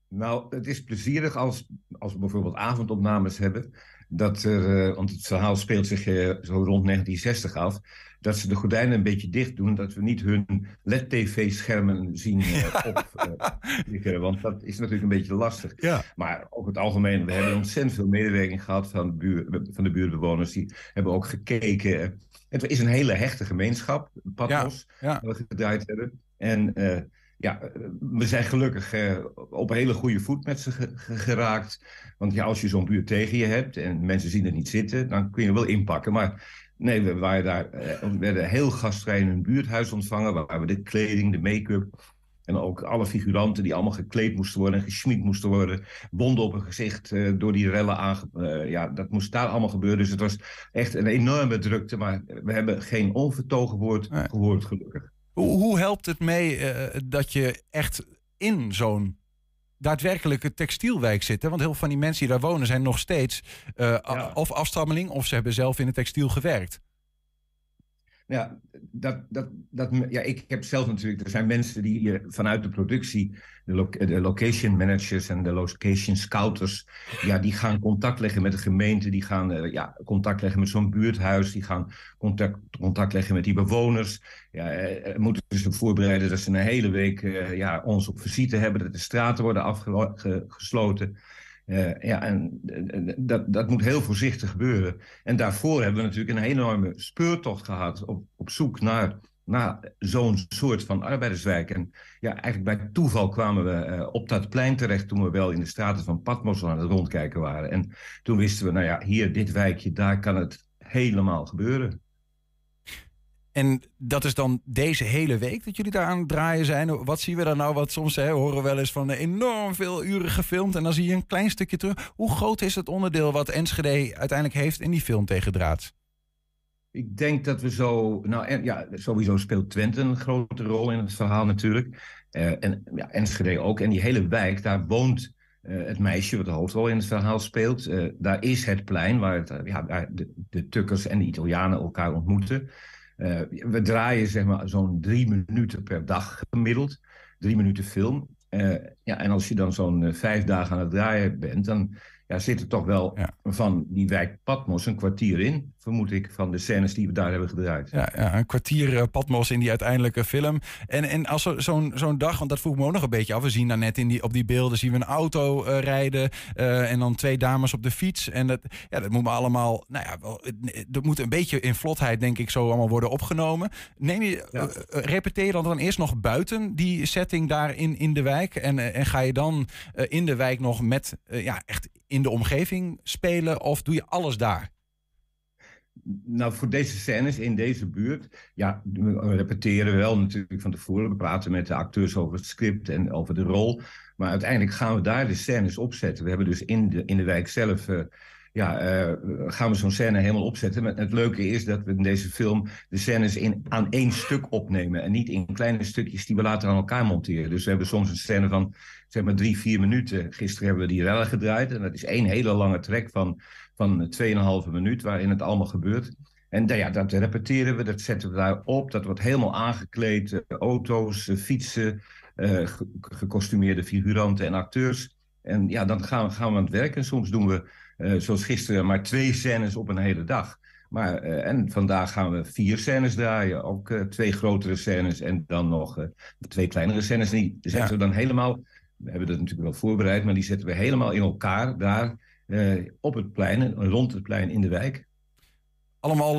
Nou, het is plezierig als, als we bijvoorbeeld avondopnames hebben. Dat er, uh, want het verhaal speelt zich uh, zo rond 1960 af. Dat ze de gordijnen een beetje dicht doen. Dat we niet hun LED-TV-schermen zien uh, op. want dat is natuurlijk een beetje lastig. Ja. Maar over het algemeen, we hebben ontzettend veel medewerking gehad van, de buur, van de buurtbewoners. Die hebben ook gekeken. Het is een hele hechte gemeenschap, Patmos, ja, ja. waar we gedraaid hebben. En ja, we zijn gelukkig uh, op een hele goede voet met ze geraakt. Want ja, als je zo'n buurt tegen je hebt en mensen zien het niet zitten, dan kun je wel inpakken. Maar nee, we waren daar, uh, we werden heel gastvrij in een buurthuis ontvangen, waar we de kleding, de make-up en ook alle figuranten die allemaal gekleed moesten worden en gesminkt moesten worden, bonden op hun gezicht uh, door die rellen aan. ja, dat moest daar allemaal gebeuren. Dus het was echt een enorme drukte, maar we hebben geen onvertogen woord gehoord, gelukkig. Hoe, hoe helpt het mee uh, dat je echt in zo'n daadwerkelijke textielwijk zit? Hè? Want heel veel van die mensen die daar wonen zijn nog steeds uh, ja. of afstammeling of ze hebben zelf in het textiel gewerkt. Ja, dat, dat, dat, ja, ik heb zelf natuurlijk, er zijn mensen die hier vanuit de productie, de, lo de location managers en de location scouters, ja, die gaan contact leggen met de gemeente, die gaan uh, ja, contact leggen met zo'n buurthuis, die gaan contact, contact leggen met die bewoners. Ja, uh, moeten ze voorbereiden dat ze een hele week ja, ons op visite hebben, dat de straten worden afgesloten. Uh, ja, en dat, dat moet heel voorzichtig gebeuren. En daarvoor hebben we natuurlijk een enorme speurtocht gehad op, op zoek naar, naar zo'n soort van arbeiderswijk. En ja, eigenlijk bij toeval kwamen we op dat plein terecht toen we wel in de straten van Patmos aan het rondkijken waren. En toen wisten we, nou ja, hier, dit wijkje, daar kan het helemaal gebeuren. En dat is dan deze hele week dat jullie daar aan het draaien zijn. Wat zien we dan nou? Wat soms hè, horen we wel eens van enorm veel uren gefilmd. En dan zie je een klein stukje terug. Hoe groot is het onderdeel wat Enschede uiteindelijk heeft in die film tegen draad? Ik denk dat we zo. Nou ja, sowieso speelt Twente een grote rol in het verhaal natuurlijk. Uh, en ja, Enschede ook. En die hele wijk, daar woont uh, het meisje wat de hoofdrol in het verhaal speelt. Daar is het plein waar ja, de, de Tukkers en de Italianen elkaar ontmoeten. Uh, we draaien zeg maar zo'n drie minuten per dag gemiddeld. Drie minuten film. Uh, ja, en als je dan zo'n uh, vijf dagen aan het draaien bent, dan ja, zit er toch wel ja. van die wijk Patmos een kwartier in, vermoed ik, van de scènes die we daar hebben gedraaid. Ja, ja een kwartier uh, Patmos in die uiteindelijke film. En, en als zo'n zo'n dag, want dat vroeg me ook nog een beetje af. We zien daar net in die, op die beelden zien we een auto uh, rijden uh, en dan twee dames op de fiets. En dat, ja, dat moet me allemaal, nou ja, wel, dat moet een beetje in vlotheid, denk ik, zo allemaal worden opgenomen. Neem je, ja. repeteer dan, dan eerst nog buiten die setting daar in, in de wijk? En, en ga je dan in de wijk nog met, ja, echt in de omgeving spelen of doe je alles daar? Nou, voor deze scènes in deze buurt, ja, we repeteren wel natuurlijk van tevoren. We praten met de acteurs over het script en over de rol. Maar uiteindelijk gaan we daar de scènes opzetten. We hebben dus in de, in de wijk zelf uh, ja, uh, gaan we zo'n scène helemaal opzetten. Maar het leuke is dat we in deze film de scènes in, aan één stuk opnemen. En niet in kleine stukjes die we later aan elkaar monteren. Dus we hebben soms een scène van zeg maar drie, vier minuten. Gisteren hebben we die rellen gedraaid. En dat is één hele lange trek van, van 2,5 minuut waarin het allemaal gebeurt. En ja, dat repeteren we, dat zetten we daar op. Dat wordt helemaal aangekleed. Uh, auto's, uh, fietsen, uh, gecostumeerde figuranten en acteurs. En ja, dan gaan we, gaan we aan het werk. En soms doen we, zoals gisteren, maar twee scènes op een hele dag. Maar, uh, en vandaag gaan we vier scènes draaien. Ook twee grotere scènes en dan nog twee kleinere scènes. Die zetten ja. we dan helemaal... We hebben dat natuurlijk wel voorbereid, maar die zetten we helemaal in elkaar daar op het plein, rond het plein in de wijk. Allemaal,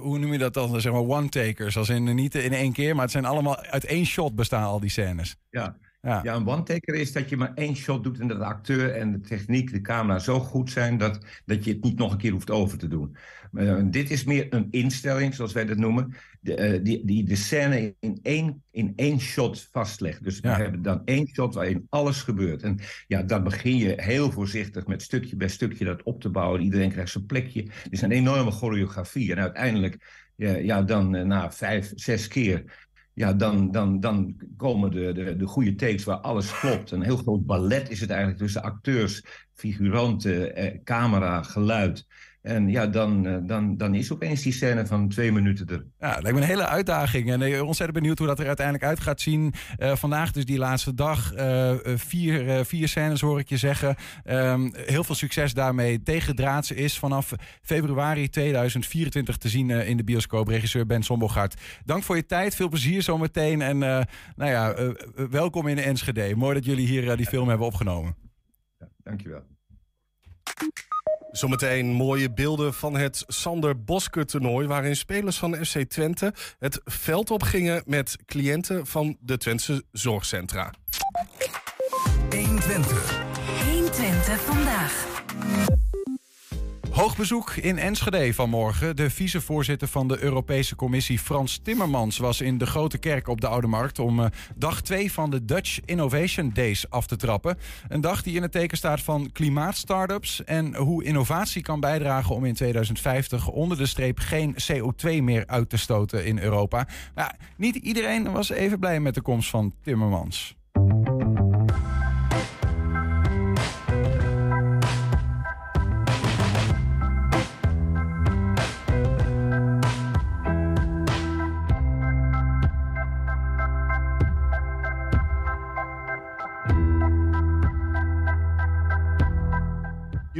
hoe noem je dat dan? Zeg maar one-takers, als in niet in één keer, maar het zijn allemaal uit één shot bestaan al die scènes. Ja, ja. ja, een one-taker is dat je maar één shot doet en dat de acteur en de techniek, de camera zo goed zijn dat, dat je het niet nog een keer hoeft over te doen. Uh, dit is meer een instelling, zoals wij dat noemen, de, uh, die, die de scène in één, in één shot vastlegt. Dus ja. we hebben dan één shot waarin alles gebeurt. En ja, dan begin je heel voorzichtig met stukje bij stukje dat op te bouwen. Iedereen krijgt zijn plekje. Het is een enorme choreografie. En uiteindelijk, ja, ja dan uh, na vijf, zes keer ja, dan, dan, dan komen de, de, de goede takes waar alles klopt. Een heel groot ballet is het eigenlijk tussen acteurs figuranten, eh, camera, geluid. En ja, dan, eh, dan, dan is opeens die scène van twee minuten er. Ja, dat lijkt me een hele uitdaging. En uh, ontzettend benieuwd hoe dat er uiteindelijk uit gaat zien. Uh, vandaag dus die laatste dag. Uh, vier, vier scènes hoor ik je zeggen. Um, heel veel succes daarmee. Tegendraadse is vanaf februari 2024 te zien in de bioscoop. Regisseur Ben Sombogaard. Dank voor je tijd. Veel plezier zometeen. En nou ja, welkom in Enschede. Mooi dat jullie hier die film hebben opgenomen. Ja, dankjewel. Zometeen mooie beelden van het Sander Bosker toernooi... waarin spelers van FC Twente het veld opgingen... met cliënten van de Twentse zorgcentra. 120. 120 vandaag. Hoogbezoek in Enschede vanmorgen. De vicevoorzitter van de Europese Commissie Frans Timmermans was in de Grote Kerk op de Oude Markt om uh, dag 2 van de Dutch Innovation Days af te trappen. Een dag die in het teken staat van klimaatstartups en hoe innovatie kan bijdragen om in 2050 onder de streep geen CO2 meer uit te stoten in Europa. Maar ja, niet iedereen was even blij met de komst van Timmermans.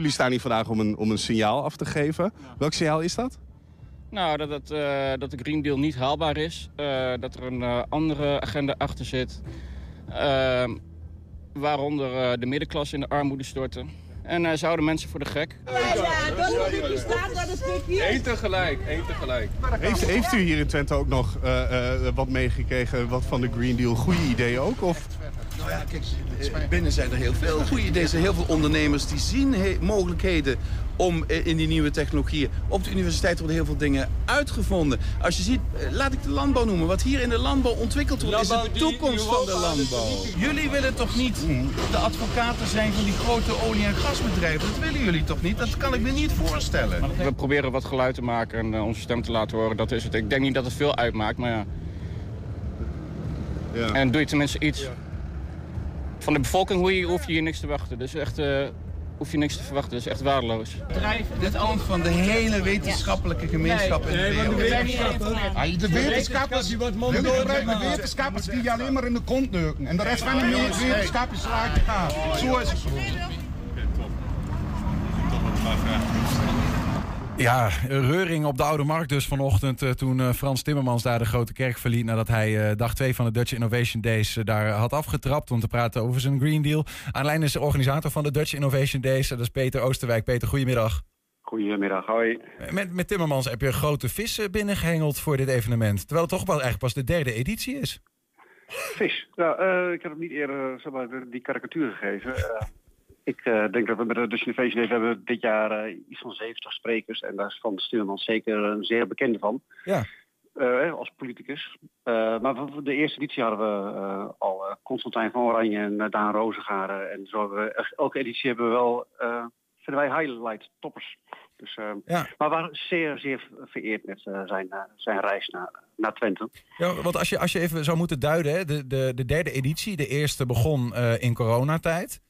Jullie staan hier vandaag om een, om een signaal af te geven. Welk signaal is dat? Nou, dat, het, uh, dat de Green Deal niet haalbaar is. Uh, dat er een uh, andere agenda achter zit. waaronder de middenklasse in de armoede storten. En zouden mensen voor de gek. Ja, moet ik staan, dat is Eén tegelijk, één tegelijk. Heeft, heeft u hier in Twente ook nog wat meegekregen wat van de Green Deal? Goede ideeën ook? Of? Nou ja, kijk, eh, binnen zijn er heel veel goede ideeën. heel veel ondernemers die zien mogelijkheden om eh, in die nieuwe technologieën. Op de universiteit worden heel veel dingen uitgevonden. Als je ziet, eh, laat ik de landbouw noemen. Wat hier in de landbouw ontwikkeld wordt, is de toekomst van de landbouw. Jullie willen toch niet de advocaten zijn van die grote olie- en gasbedrijven? Dat willen jullie toch niet? Dat kan ik me niet voorstellen. We proberen wat geluid te maken en onze stem te laten horen. Dat is het. Ik denk niet dat het veel uitmaakt, maar ja. ja. En doe je tenminste iets van de bevolking hoef je hier niks te wachten. Dus echt, uh, hoef je niks te verwachten. Dat is echt waardeloos. Dit ambt van de hele wetenschappelijke gemeenschap in de wereld. de wetenschappers, de wetenschappers, jullie gebruiken de wetenschappers die je alleen maar in de kont neuken. En de rest van de wetenschappers laat je gaan. Zo is het zo. Ja, reuring op de Oude Markt dus vanochtend... Uh, toen uh, Frans Timmermans daar de Grote Kerk verliet... nadat hij uh, dag 2 van de Dutch Innovation Days daar had afgetrapt... om te praten over zijn Green Deal. Aan lijn is de organisator van de Dutch Innovation Days. Dat is Peter Oosterwijk. Peter, goedemiddag. Goedemiddag, hoi. Met, met Timmermans heb je grote vissen binnengehengeld voor dit evenement. Terwijl het toch wel eigenlijk pas de derde editie is. Vis? Nou, ik heb hem niet eerder zeg maar, die karikatuur gegeven... Ik uh, denk dat we met de Dutch Innovation Day hebben dit jaar uh, iets van 70 sprekers. En daar is Van Stuurmans zeker een zeer bekende van. Ja. Uh, als politicus. maar de eerste editie hadden we al Constantijn van Oranje en Daan Rozengaren. En zo hebben we, elke editie hebben we wel, vinden wij highlight toppers. Dus, ja. Maar we waren zeer, zeer vereerd met zijn, zijn reis naar, naar Twente. Ja, want als je, als je even zou moeten duiden, hè, de, de, de derde editie, de eerste begon in coronatijd.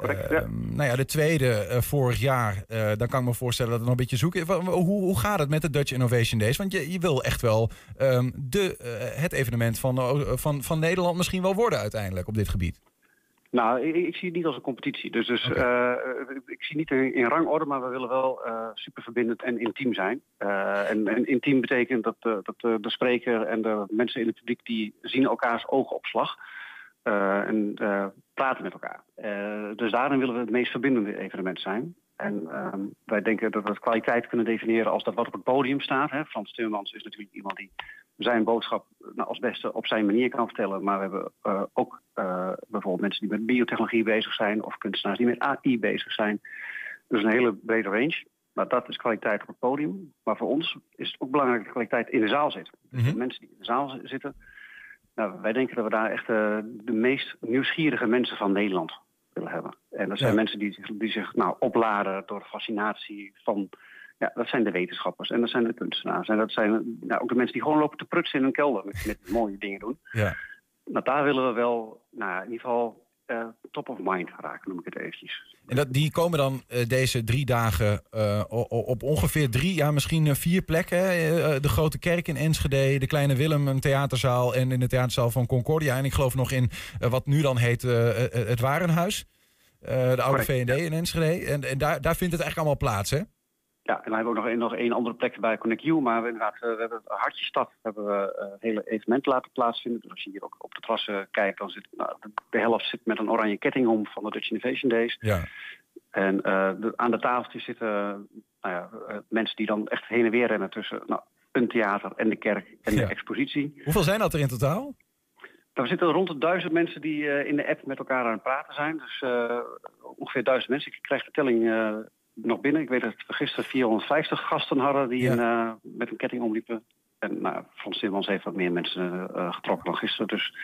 Correct, ja. Uh, nou ja, de tweede uh, vorig jaar, uh, dan kan ik me voorstellen dat het nog een beetje zoeken. Hoe, hoe gaat het met de Dutch Innovation Days? Want je, je wil echt wel um, de, het evenement van, van, van Nederland misschien wel worden uiteindelijk op dit gebied. Nou, ik, ik zie het niet als een competitie. Dus, dus okay. ik zie niet in, in, rangorde, maar we willen wel super verbindend en intiem zijn. en, en, intiem betekent dat, dat de spreker en de mensen in het publiek die zien elkaars oogopslag. Uh, en uh, praten met elkaar. Uh, dus daarin willen we het meest verbindende evenement zijn. En ehm, wij denken dat we kwaliteit kunnen definiëren als dat wat op het podium staat. Hè. Frans Timmermans is natuurlijk iemand die zijn boodschap nou, als beste op zijn manier kan vertellen. Maar we hebben ook bijvoorbeeld mensen die met biotechnologie bezig zijn... of kunstenaars die met AI bezig zijn. Dus een hele brede range. Maar dat is kwaliteit op het podium. Maar voor ons is het ook belangrijk dat kwaliteit in de zaal zit. De mensen die in de zaal zitten nou, wij denken dat we daar echt uh, de meest nieuwsgierige mensen van Nederland willen hebben. En dat zijn ja. mensen die, die zich nou, opladen door fascinatie van... Ja, dat zijn de wetenschappers en dat zijn de kunstenaars. En dat zijn nou, ook de mensen die gewoon lopen te prutsen in hun kelder met, met mooie dingen doen. Ja. Nou, daar willen we wel, nou, in ieder geval eh, top of mind raken, noem ik het eventjes. En dat, die komen dan eh, deze drie dagen eh, op ongeveer drie, ja misschien vier plekken. de Grote Kerk in Enschede, de Kleine Willem, een theaterzaal en in de theaterzaal van Concordia. En ik geloof nog in wat nu dan heet het Warenhuis. De oude Correct, V&D in Enschede. En, en daar, daar vindt het eigenlijk allemaal plaats, hè? Ja, en dan hebben we ook nog, nog één andere plek bij Connect You. Maar we, inderdaad, eh, we hebben Hartje Stad hebben we eh, hele evenementen laten plaatsvinden. Dus als je hier ook op de terrassen kijkt, dan zit nou, de, helft zit met een oranje ketting om van de Dutch Innovation Days. Ja. En eh, de- aan de tafeltjes zitten nou ja, mensen die dan echt heen en weer rennen tussen nou, een theater en de kerk en Ja. de expositie. Hoeveel zijn dat er in totaal? Nou, we zitten rond de duizend mensen die in de app met elkaar aan het praten zijn. Dus ongeveer duizend mensen. Ik krijg de telling nog binnen. Ik weet dat we gisteren 450 gasten hadden die Ja. een, eh, met een ketting omliepen. En nou, Frans Timmermans heeft wat meer mensen eh, getrokken dan gisteren. Dus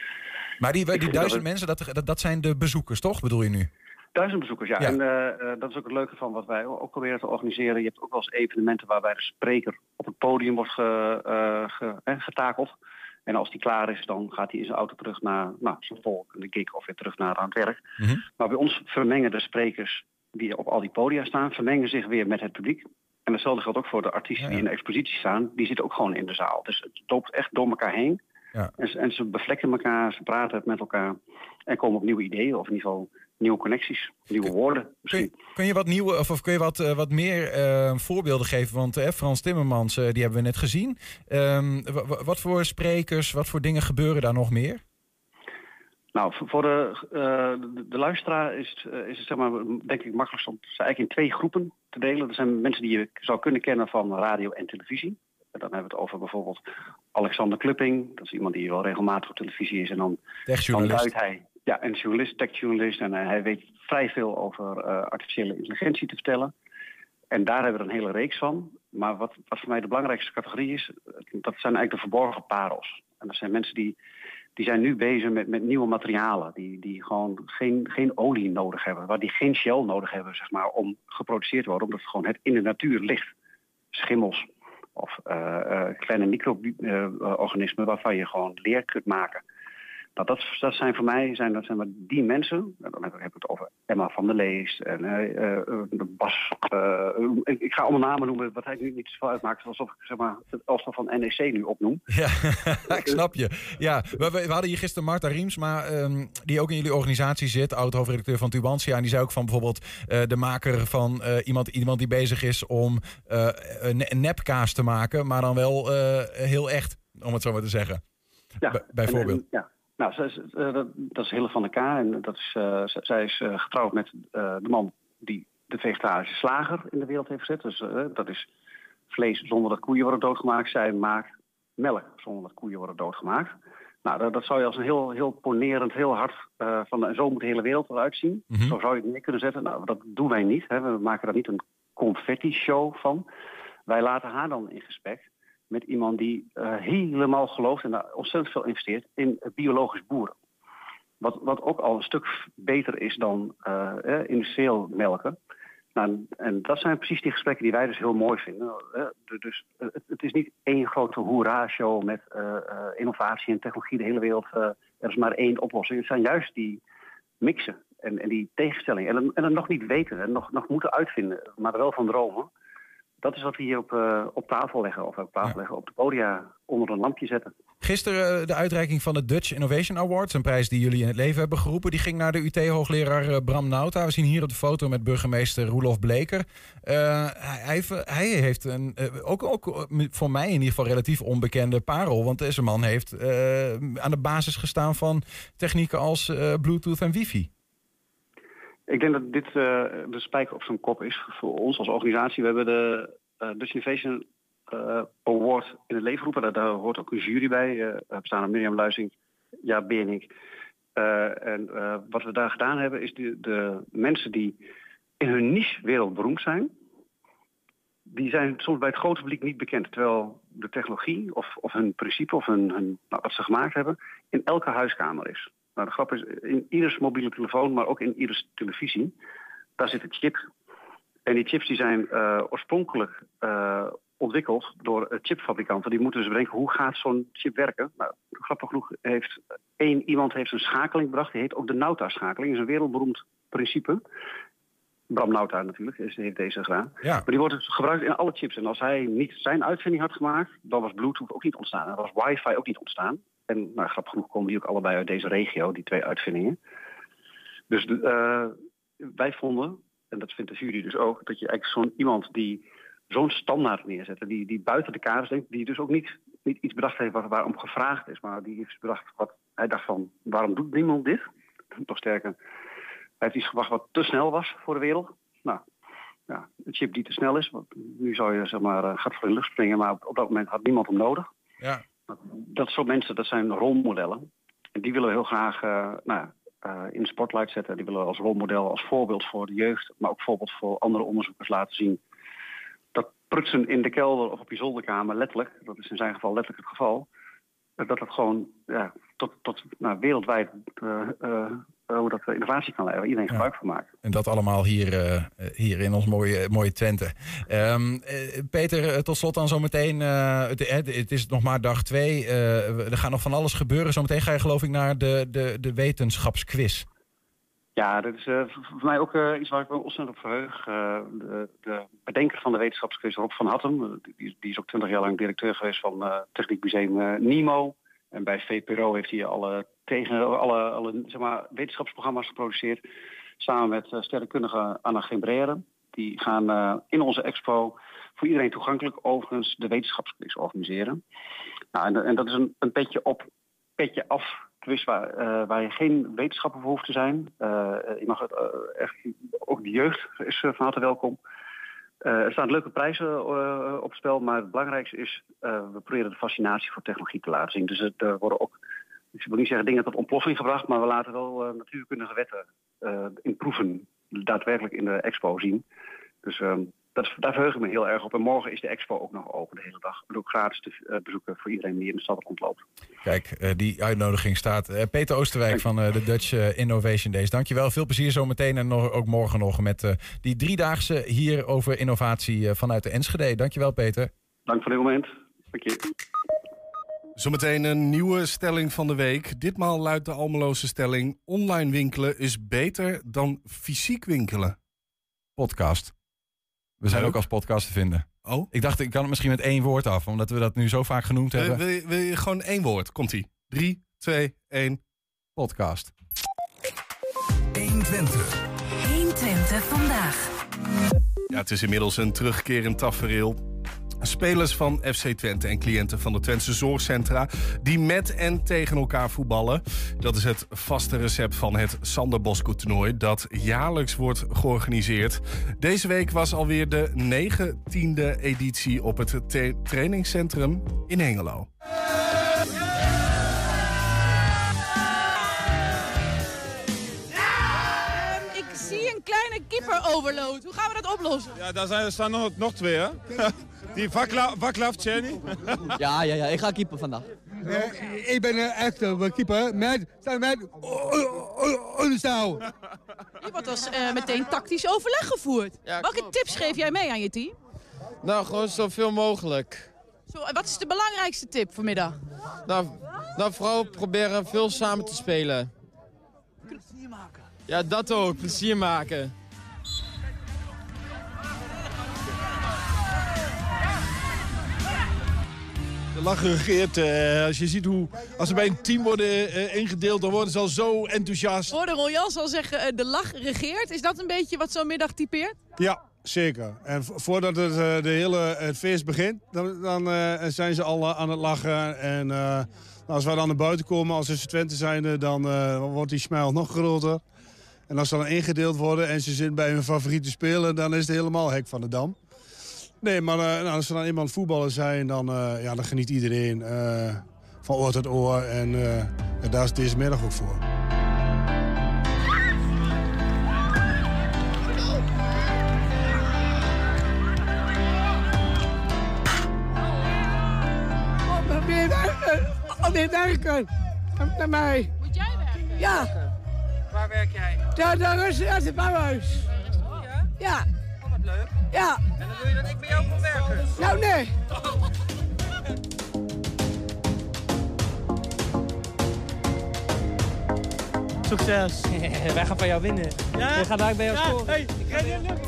Maar die, die duizend dat mensen, dat, dat, dat zijn de bezoekers, toch? Bedoel je nu? duizend bezoekers, ja. Ja. En eh, dat is ook het leuke van wat wij ook proberen te organiseren. Je hebt ook wel eens evenementen waarbij de spreker op het podium wordt ge, ge- eh, getakeld. En als die klaar is, dan gaat hij in zijn auto terug naar nou, zijn volgende gig of weer terug naar aan het werk. Mhm. Maar bij ons vermengen de sprekers die op al die podia staan, vermengen zich weer met het publiek. En hetzelfde geldt ook voor de artiesten die in de expositie staan. Die zitten ook gewoon in de zaal. Dus het loopt echt door elkaar heen. Ja. En, ze- en ze bevlekken elkaar, ze praten met elkaar. En komen op nieuwe ideeën, of in ieder geval nieuwe connecties, nieuwe woorden. Kun je, kun je wat nieuwe, of, of kun je wat, eh, wat meer eh, voorbeelden geven? Want eh, Frans Timmermans, die hebben we net gezien. Ehm, wa- wa- wat voor sprekers, wat voor dingen gebeuren daar nog meer? Nou, voor de, eh, de, de luisteraar is, het, eh, is het zeg maar, denk ik makkelijkst om ze eigenlijk in twee groepen te delen. Er zijn mensen die je zou kunnen kennen van radio en televisie. En dan hebben we het over bijvoorbeeld Alexander Klupping. Dat is iemand die wel regelmatig op televisie is. En dan, dan duidt hij, ja, een journalist, techjournalist. En eh, hij weet vrij veel over artificiële intelligentie te vertellen. En daar hebben we er een hele reeks van. Maar wat, wat voor mij de belangrijkste categorie is, dat zijn eigenlijk de verborgen parels. En dat zijn mensen die, die zijn nu bezig met, met nieuwe materialen. Die, die gewoon geen, geen olie nodig hebben. Waar die geen shell nodig hebben, zeg maar, om geproduceerd te worden. Omdat het gewoon het in de natuur ligt. Schimmels of eh, eh, kleine micro-organismen waarvan je gewoon leer kunt maken. Nou, dat, dat zijn voor mij zijn, dat zijn maar die mensen. En dan heb ik, het over Emma van der Leest en eh, eh, eh, Bas. ik, ik ga allemaal namen noemen wat hij nu niet zoveel uitmaakt. Alsof ik zeg maar, het elftal van NEC nu opnoem. Ja, ik snap je. Ja, we, we- hadden hier gisteren Marta Riemsma, ehm, die ook in jullie organisatie zit, oud-hoofdredacteur van Tubantia. En die zei ook van bijvoorbeeld de maker van iemand, iemand die bezig is om een nepkaas te maken, maar dan wel heel echt, om het zo maar te zeggen. Ja, B- bijvoorbeeld. en- en- ja. Nou, zij is, eh, dat, is Hille van der K. En dat is, eh, zij is eh, getrouwd met de man die de vegetarische slager in de wereld heeft gezet. Dus dat is vlees zonder dat koeien worden doodgemaakt. Zij maakt melk zonder dat koeien worden doodgemaakt. Nou, dat, zou je als een heel, heel ponerend, heel hard van en zo moet de hele wereld eruit zien. Mhm. Zo zou je het neer kunnen zetten. Nou, dat doen wij niet. Hè. We maken daar niet een confetti-show van. Wij laten haar dan in gesprek met iemand die eh, helemaal gelooft en daar ontzettend veel investeert in biologisch boeren. Wat, wat ook al een stuk beter is dan eh, industrieel melken. Nou, en dat zijn precies die gesprekken die wij dus heel mooi vinden. De- dus het, is niet één grote hoera-show met innovatie en technologie de hele wereld. er is maar één oplossing. Het zijn juist die mixen en, die tegenstellingen. En, en nog niet weten en nog, nog moeten uitvinden, maar wel van dromen. Dat is wat we hier op, eh, op tafel leggen, of op tafel leggen, op de podia onder een lampje zetten. Gisteren eh, de uitreiking van de Dutch Innovation Awards, een prijs die jullie in het leven hebben geroepen, die ging naar de UT-hoogleraar eh, Bram Nauta. We zien hier op de foto met burgemeester Roelof Bleker. Hij, hij heeft- een, ook, ook voor mij in ieder geval relatief onbekende parel, want deze man heeft aan de basis gestaan van technieken als Bluetooth en wifi. Ik denk dat dit eh, de spijker op zijn kop is voor ons als organisatie. We hebben de eh, Dutch Innovation eh, Award in het leven geroepen. Daar, hoort ook een jury bij. bestaan uit Mirjam Luizing, Ja. Eh, en wat we daar gedaan hebben is de, de mensen die in hun niche wereldberoemd zijn... die zijn soms bij het grote publiek niet bekend. Terwijl de technologie of, of hun principe of hun, hun, nou, wat ze gemaakt hebben... in elke huiskamer is. Nou, de grap is, in ieders mobiele telefoon, maar ook in ieders televisie... daar zit een chip. En die chips die zijn eh, oorspronkelijk eh, ontwikkeld door eh, chipfabrikanten. Die moeten dus bedenken hoe gaat zo'n chip werken. Nou, grappig genoeg heeft één iemand heeft een schakeling bedacht. Die heet ook de Nauta-schakeling. Dat is een wereldberoemd principe. Bram Nauta natuurlijk is, heeft deze gedaan. Ja. Maar die wordt dus gebruikt in alle chips. En als hij niet zijn uitvinding had gemaakt, dan was Bluetooth ook niet ontstaan. Dan was wifi ook niet ontstaan. En nou, grappig genoeg komen die ook allebei uit deze regio, die twee uitvindingen. Dus eh, wij vonden, en dat vindt de jury dus ook, dat je eigenlijk zo'n iemand die zo'n standaard neerzet, die, die buiten de kaders denkt, die dus ook niet, niet iets bedacht heeft waar, waarom gevraagd is, maar die heeft bedacht wat hij dacht van, waarom doet niemand dit? Nog sterker, hij heeft iets gebracht wat te snel was voor de wereld. Nou, ja, een chip die te snel is, want nu zou je zeg maar uh, gaat voor in de lucht springen, maar op, op dat moment had niemand hem nodig. Ja. Dat soort mensen, dat zijn rolmodellen. En die willen we heel graag uh, nou, uh, in de spotlight zetten. Die willen we als rolmodel, als voorbeeld voor de jeugd, maar ook voorbeeld voor andere onderzoekers laten zien. Dat prutsen in de kelder of op je zolderkamer, letterlijk, dat is in zijn geval letterlijk het geval, dat dat gewoon ja, tot, tot nou, wereldwijd hoe dat innovatie kan leiden, waar iedereen gebruik van maakt. En dat allemaal hier, uh, hier in ons mooie, mooie Twente. Um, uh, Peter, tot slot dan zometeen. Uh, het, het, is nog maar dag twee. er gaat nog van alles gebeuren. Zometeen ga je geloof ik naar de, de, de wetenschapsquiz. Ja, dat is voor mij ook iets waar ik me ontzettend op verheug. de, de bedenker van de wetenschapsquiz, Rob van Hattem, die, die, is ook twintig jaar lang directeur geweest van Techniek Museum Nimo. En bij VPRO heeft hij alle, tegen, alle, alle zeg maar, wetenschapsprogramma's geproduceerd. Samen met uh, sterrenkundige Anna Gembrere. Die gaan uh, in onze expo voor iedereen toegankelijk overigens de wetenschapsquiz organiseren. Nou, en, dat is een, een petje op, petje af quiz waar, uh, waar je geen wetenschapper voor hoeft te zijn. je mag het, echt, ook de jeugd is van harte welkom. Uh, er staan leuke prijzen uh, op spel, maar het belangrijkste is, uh, we proberen de fascinatie voor technologie te laten zien. Dus er worden ook, ik wil niet zeggen dingen tot ontploffing gebracht, maar we laten wel natuurkundige wetten in proeven daadwerkelijk in de expo zien. Dus dat, daar verheug ik me heel erg op. En morgen is de expo ook nog open de hele dag. En ook gratis te bezoeken voor iedereen die in de stad rondloopt. Kijk, die uitnodiging staat. Peter Oosterwijk van de Dutch Innovation Days. Dankjewel. Veel plezier zometeen en nog, ook morgen nog met die driedaagse hier over innovatie vanuit de Enschede. Dankjewel Peter. Dank voor dit moment. Dank je. Zometeen een nieuwe stelling van de week. Ditmaal luidt de Almeloze stelling: online winkelen is beter dan fysiek winkelen. Podcast. We zijn ook als podcast te vinden. Oh? Ik dacht, ik kan het misschien met één woord af, omdat we dat nu zo vaak genoemd Wil, hebben. wil, je, wil je gewoon één woord? Komt-ie. 3, 2, 1. Podcast. 120. 120 vandaag. Ja, het is inmiddels een terugkerend tafereel. Spelers van FC Twente en cliënten van de Twentse zorgcentra... die met en tegen elkaar voetballen. Dat is het vaste recept van het Sander Bosco toernooi... dat jaarlijks wordt georganiseerd. Deze week was alweer de negentiende editie op het trainingscentrum in Hengelo. Een kleine keeper-overload. Hoe gaan we dat oplossen? Ja, daar zijn, staan nog, nog twee, hè? Die Vaklav, Tjerni. Ja, ja, ja, ik ga keeper vandaag. Eh, ik ben uh, echt uh, keeper met, samen met Oenestal. Hier wordt dus eh, meteen tactisch overleg gevoerd. Welke tips geef jij mee aan je team? Nou, gewoon zoveel mogelijk. Zo, en wat is de belangrijkste tip vanmiddag? Nou, nou, vooral proberen veel samen te spelen. Plezier maken. Ja, dat ook. Plezier maken. De lach regeert. eh, als je ziet hoe, als ze bij een team worden eh, ingedeeld, dan worden ze al zo enthousiast. Hoorde Royal zal zeggen, eh, de lach regeert. Is dat een beetje wat zo'n middag typeert? Ja, zeker. En vo- voordat het, eh, de hele, het feest begint, dan, dan eh, zijn ze al aan het lachen. En eh, nou, als wij dan naar buiten komen als FC Twente zijnde, dan eh, wordt die smile nog groter. En als ze dan ingedeeld worden en ze zitten bij hun favoriete speler, dan is het helemaal hek van de dam. Nee, maar eh, nou, als ze dan eenmaal voetballen zijn, dan, eh, ja, dan geniet iedereen eh, van oor tot oor. En eh, ja, daar is deze middag ook voor. Op werken. Naar mij. Moet jij werken? Ja. Waar werk jij? Daar, daar is het bouwhuis. Ja. Wat leuk? Ja. En dan wil je dat ik bij jou kom werken? Nou, nee. Succes. Wij gaan van jou winnen. Ja? We gaan daar bij jou Ja, scoren. hey, ik ga niet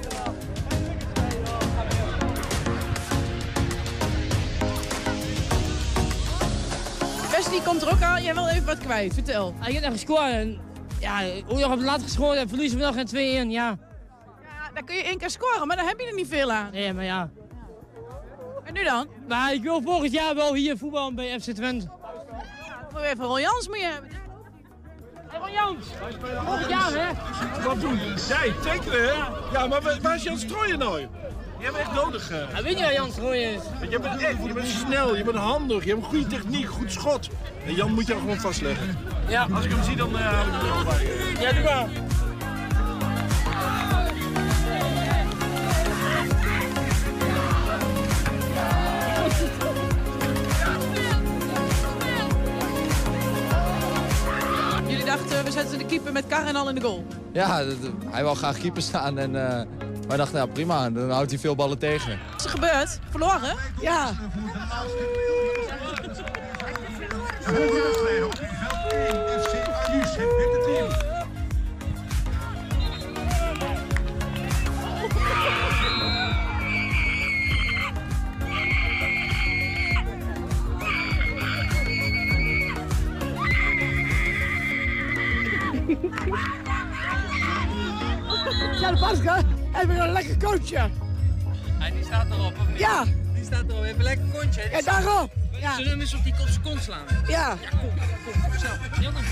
Wesley komt er ook aan. Jij wil even wat kwijt. Vertel. Ah, je hebt echt gescoord. En, ja, hoe je nog op laat gescoord en verliezen we nog geen 2-1. Ja. Ja, dan kun je één keer scoren, maar dan heb je er niet veel aan. Nee, maar ja. En nu dan? Maar ik wil volgend jaar wel hier voetballen bij FC Twente. Moet je even Ron Jans moet je hebben. Hey, Ron Jans. Volgend jaar, hè? Wat doen? Jij, tekenen, hè? Ja, maar wa- waar is Jan Strooijen nou? Je hebt echt nodig. eh. Ja, weet je waar Jan Strooijen is? Je bent, echt, je bent snel, je bent handig, je hebt een goede techniek, goed schot. En Jan moet je gewoon vastleggen. Ja. Als ik hem zie, dan eh, haal ik hem er wel bij. Ja, doe maar. We zetten de keeper met kar en al in de goal. Ja, hij wou graag keeper staan en eh, wij dachten, ja prima, dan houdt hij veel ballen tegen. Wat is er gebeurd? Verloren? Ja. Ja, de Pasca hebben een lekker coachje. En die staat erop, of niet? Ja. Die staat erop, een lekker kontje. Ja, daarop. Ja. Zullen we hem eens op die op zijn kont slaan? Ja. Ja, kom, kom, snel. Heel dan.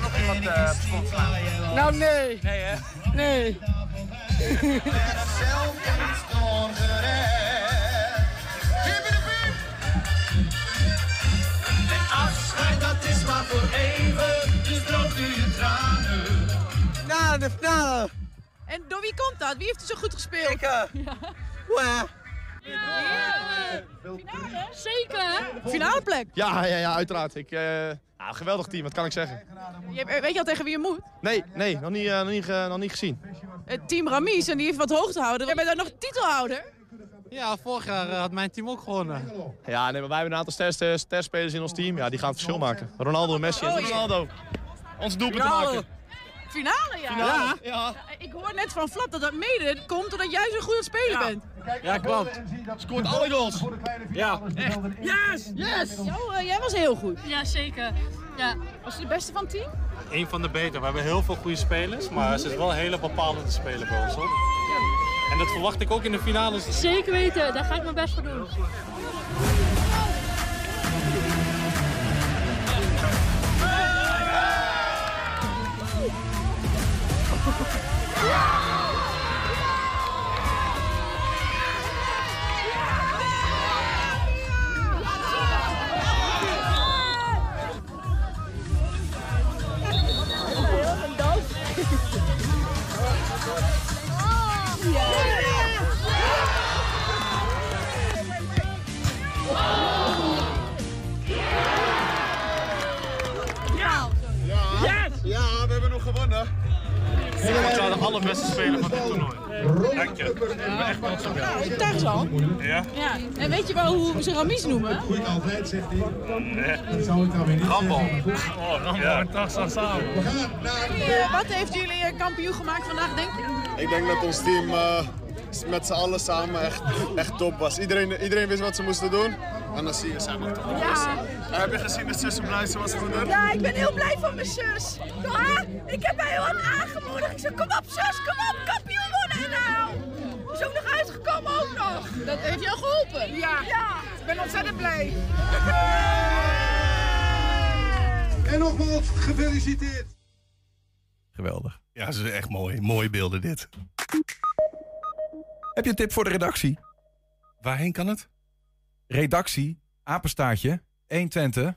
nog iemand zijn kont slaan? Nou, nee. Nee, hè? Nee. Afscheid, voor even, dus droogt u je tranen. Na de finale. En door wie komt dat? Wie heeft er zo goed gespeeld? Ik. Ja. Finale? Zeker. Finale plek. Ja, ja, ja uiteraard. Ik, eh, ja, geweldig team, wat kan ik zeggen? Je, weet je al tegen wie je moet? Nee, nee, nog niet, eh, nog niet, nog niet gezien. Het team Ramies en die heeft wat hoog te houden. Jij bent daar nog titelhouder. Ja, vorig jaar had mijn team ook gewonnen. Ja, nee, maar wij hebben een aantal ster- ster- sterspelers in ons team. Ja, die gaan het verschil maken. Ronaldo, Messi en Oh, ja. Ronaldo. Ons doelpunt te Finale. maken. Finale, ja. Finale, ja. Ik hoor net van Flap dat dat mede komt doordat jij zo'n goede speler bent. Ja, klopt. Scoort alle goals. Ja, echt. Yes! Yes! Jo, eh, jij was heel goed. Ja, zeker. Ja. Was je de beste van het team? Een van de beter. We hebben heel veel goede spelers, maar ze is wel een hele bepalende speler bij ons. Hoor. En dat verwacht ik ook in de finales. Zeker weten, daar ga ik mijn best voor doen. Ja. Ik jou de allerbeste speler van dit toernooi. Dank je. Ik ben echt trots op jou. Nou. Ja? Ja. En weet je wel hoe ze Ramies noemen? Nee. Rambal. Oh, Rambal en Tarzan samen. Eh, wat heeft jullie eh, kampioen gemaakt vandaag, denk je? Ik denk dat ons team eh, met z'n allen samen echt, echt top was. Iedereen, iedereen wist wat ze moesten doen. En dan zie je samen toch. Ja. Heb je gezien dat zus zo blij ze was voor haar? Ja, ik ben heel blij van mijn zus. Ja, ik heb mij heel wat aangemoedigd. Ik zei, kom op zus, kom op, kampioen worden nou. Is ook nog uitgekomen ook nog. Dat heeft jou geholpen? Ja. Ja, ik ben ontzettend blij. En nogmaals, gefeliciteerd. Geweldig. Ja, ze is echt mooi. Mooie beelden dit. Heb je een tip voor de redactie? Waarheen kan het? Redactie, apenstaartje, 120.nl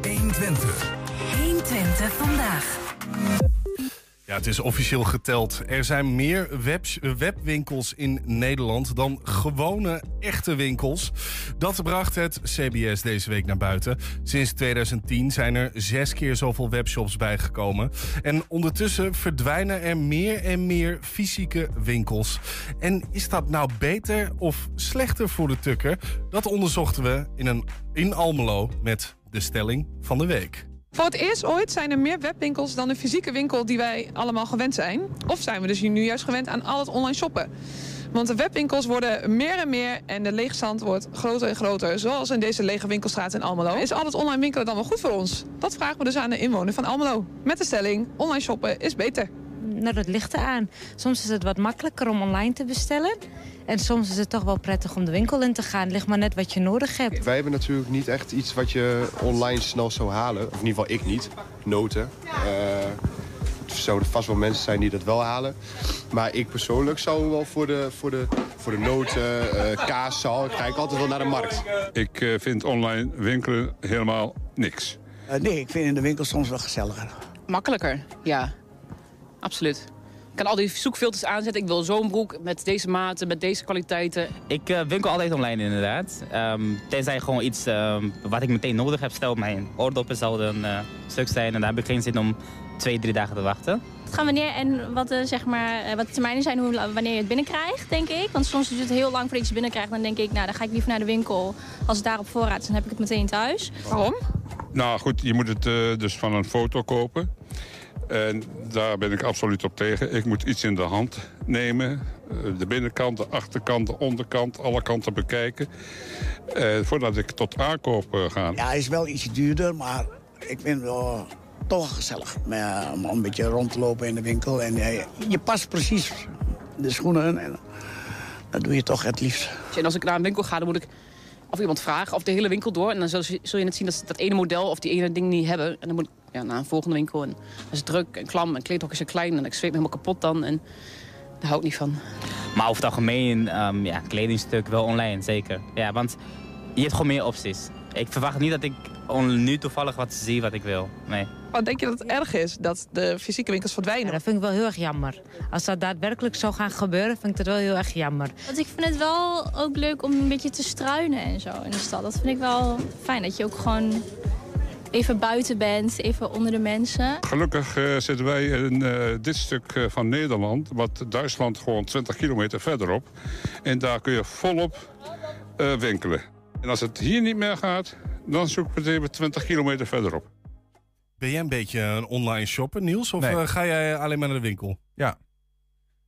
120. 120 vandaag. Ja, het is officieel geteld. Er zijn meer web, webwinkels in Nederland dan gewone echte winkels. Dat bracht het CBS deze week naar buiten. Sinds 2010 zijn er zes keer zoveel webshops bijgekomen. En ondertussen verdwijnen er meer en meer fysieke winkels. En is dat nou beter of slechter voor de tukker? Dat onderzochten we in, een, in Almelo met de stelling van de week. Voor het eerst ooit zijn er meer webwinkels dan de fysieke winkel die wij allemaal gewend zijn. Of zijn we dus nu juist gewend aan al het online shoppen. Want de webwinkels worden meer en meer en de leegstand wordt groter en groter. Zoals in deze lege winkelstraat in Almelo. Is al het online winkelen dan wel goed voor ons? Dat vragen we dus aan de inwoner van Almelo. Met de stelling, online shoppen is beter. Nou, dat ligt eraan. Soms is het wat makkelijker om online te bestellen. En soms is het toch wel prettig om de winkel in te gaan. Het ligt maar net wat je nodig hebt. Wij hebben natuurlijk niet echt iets wat je online snel zou halen. Of in ieder geval ik niet. Noten. Eh, er zouden vast wel mensen zijn die dat wel halen. Maar ik persoonlijk zou wel voor de, voor de, voor de noten, uh, kaas, zal. Ik ga ik altijd wel naar de markt. Ik eh, vind online winkelen helemaal niks. nee, ik vind in de winkel soms wel gezelliger. Makkelijker, ja. Absoluut. Ik kan al die zoekfilters aanzetten. Ik wil zo'n broek met deze maten, met deze kwaliteiten. Ik uh, winkel altijd online inderdaad. Um, tenzij gewoon iets um, wat ik meteen nodig heb. Stel mijn oordoppen zouden een uh, stuk zijn en daar heb ik geen zin om twee, drie dagen te wachten. Het gaat wanneer en wat de, zeg maar, wat de termijnen zijn hoe, wanneer je het binnenkrijgt, denk ik. Want soms duurt het heel lang voordat je het binnenkrijgt. Dan denk ik, nou dan ga ik liever naar de winkel. Als het daar op voorraad is, dan heb ik het meteen thuis. Waarom? Nou goed, je moet het uh, dus van een foto kopen. En daar ben ik absoluut op tegen. Ik moet iets in de hand nemen. De binnenkant, de achterkant, de onderkant, alle kanten bekijken. Eh, voordat ik tot aankoop uh, ga. Ja, hij is wel iets duurder, maar ik vind het wel toch gezellig. Maar, om een beetje rond te lopen in de winkel. En uh, je past precies de schoenen en dat doe je toch het liefst. En als ik naar een winkel ga, dan moet ik of iemand vragen of de hele winkel door. En dan zul je, zul je net zien dat ze dat ene model of die ene ding niet hebben. En dan moet ik ja, naar een volgende winkel. En dat is druk en klam en kleedhok is er klein. En ik zweet me helemaal kapot dan. En daar hou ik niet van. Maar over het algemeen, um, ja, kledingstuk wel online, zeker. Ja, want je hebt gewoon meer opties. Ik verwacht niet dat ik nu toevallig wat zie wat ik wil. Nee. Maar denk je dat het erg is dat de fysieke winkels verdwijnen? Ja, dat vind ik wel heel erg jammer. Als dat daadwerkelijk zou gaan gebeuren, vind ik dat wel heel erg jammer. Want ik vind het wel ook leuk om een beetje te struinen en zo in de stad. Dat vind ik wel fijn, dat je ook gewoon even buiten bent, even onder de mensen. Gelukkig uh, zitten wij in uh, dit stuk uh, van Nederland, wat Duitsland gewoon 20 kilometer verderop. En daar kun je volop winkelen. En als het hier niet meer gaat, dan zoek ik het even 20 kilometer verderop. Ben jij een beetje een online shopper, Niels? Of Nee. eh, ga jij alleen maar naar de winkel? Ja.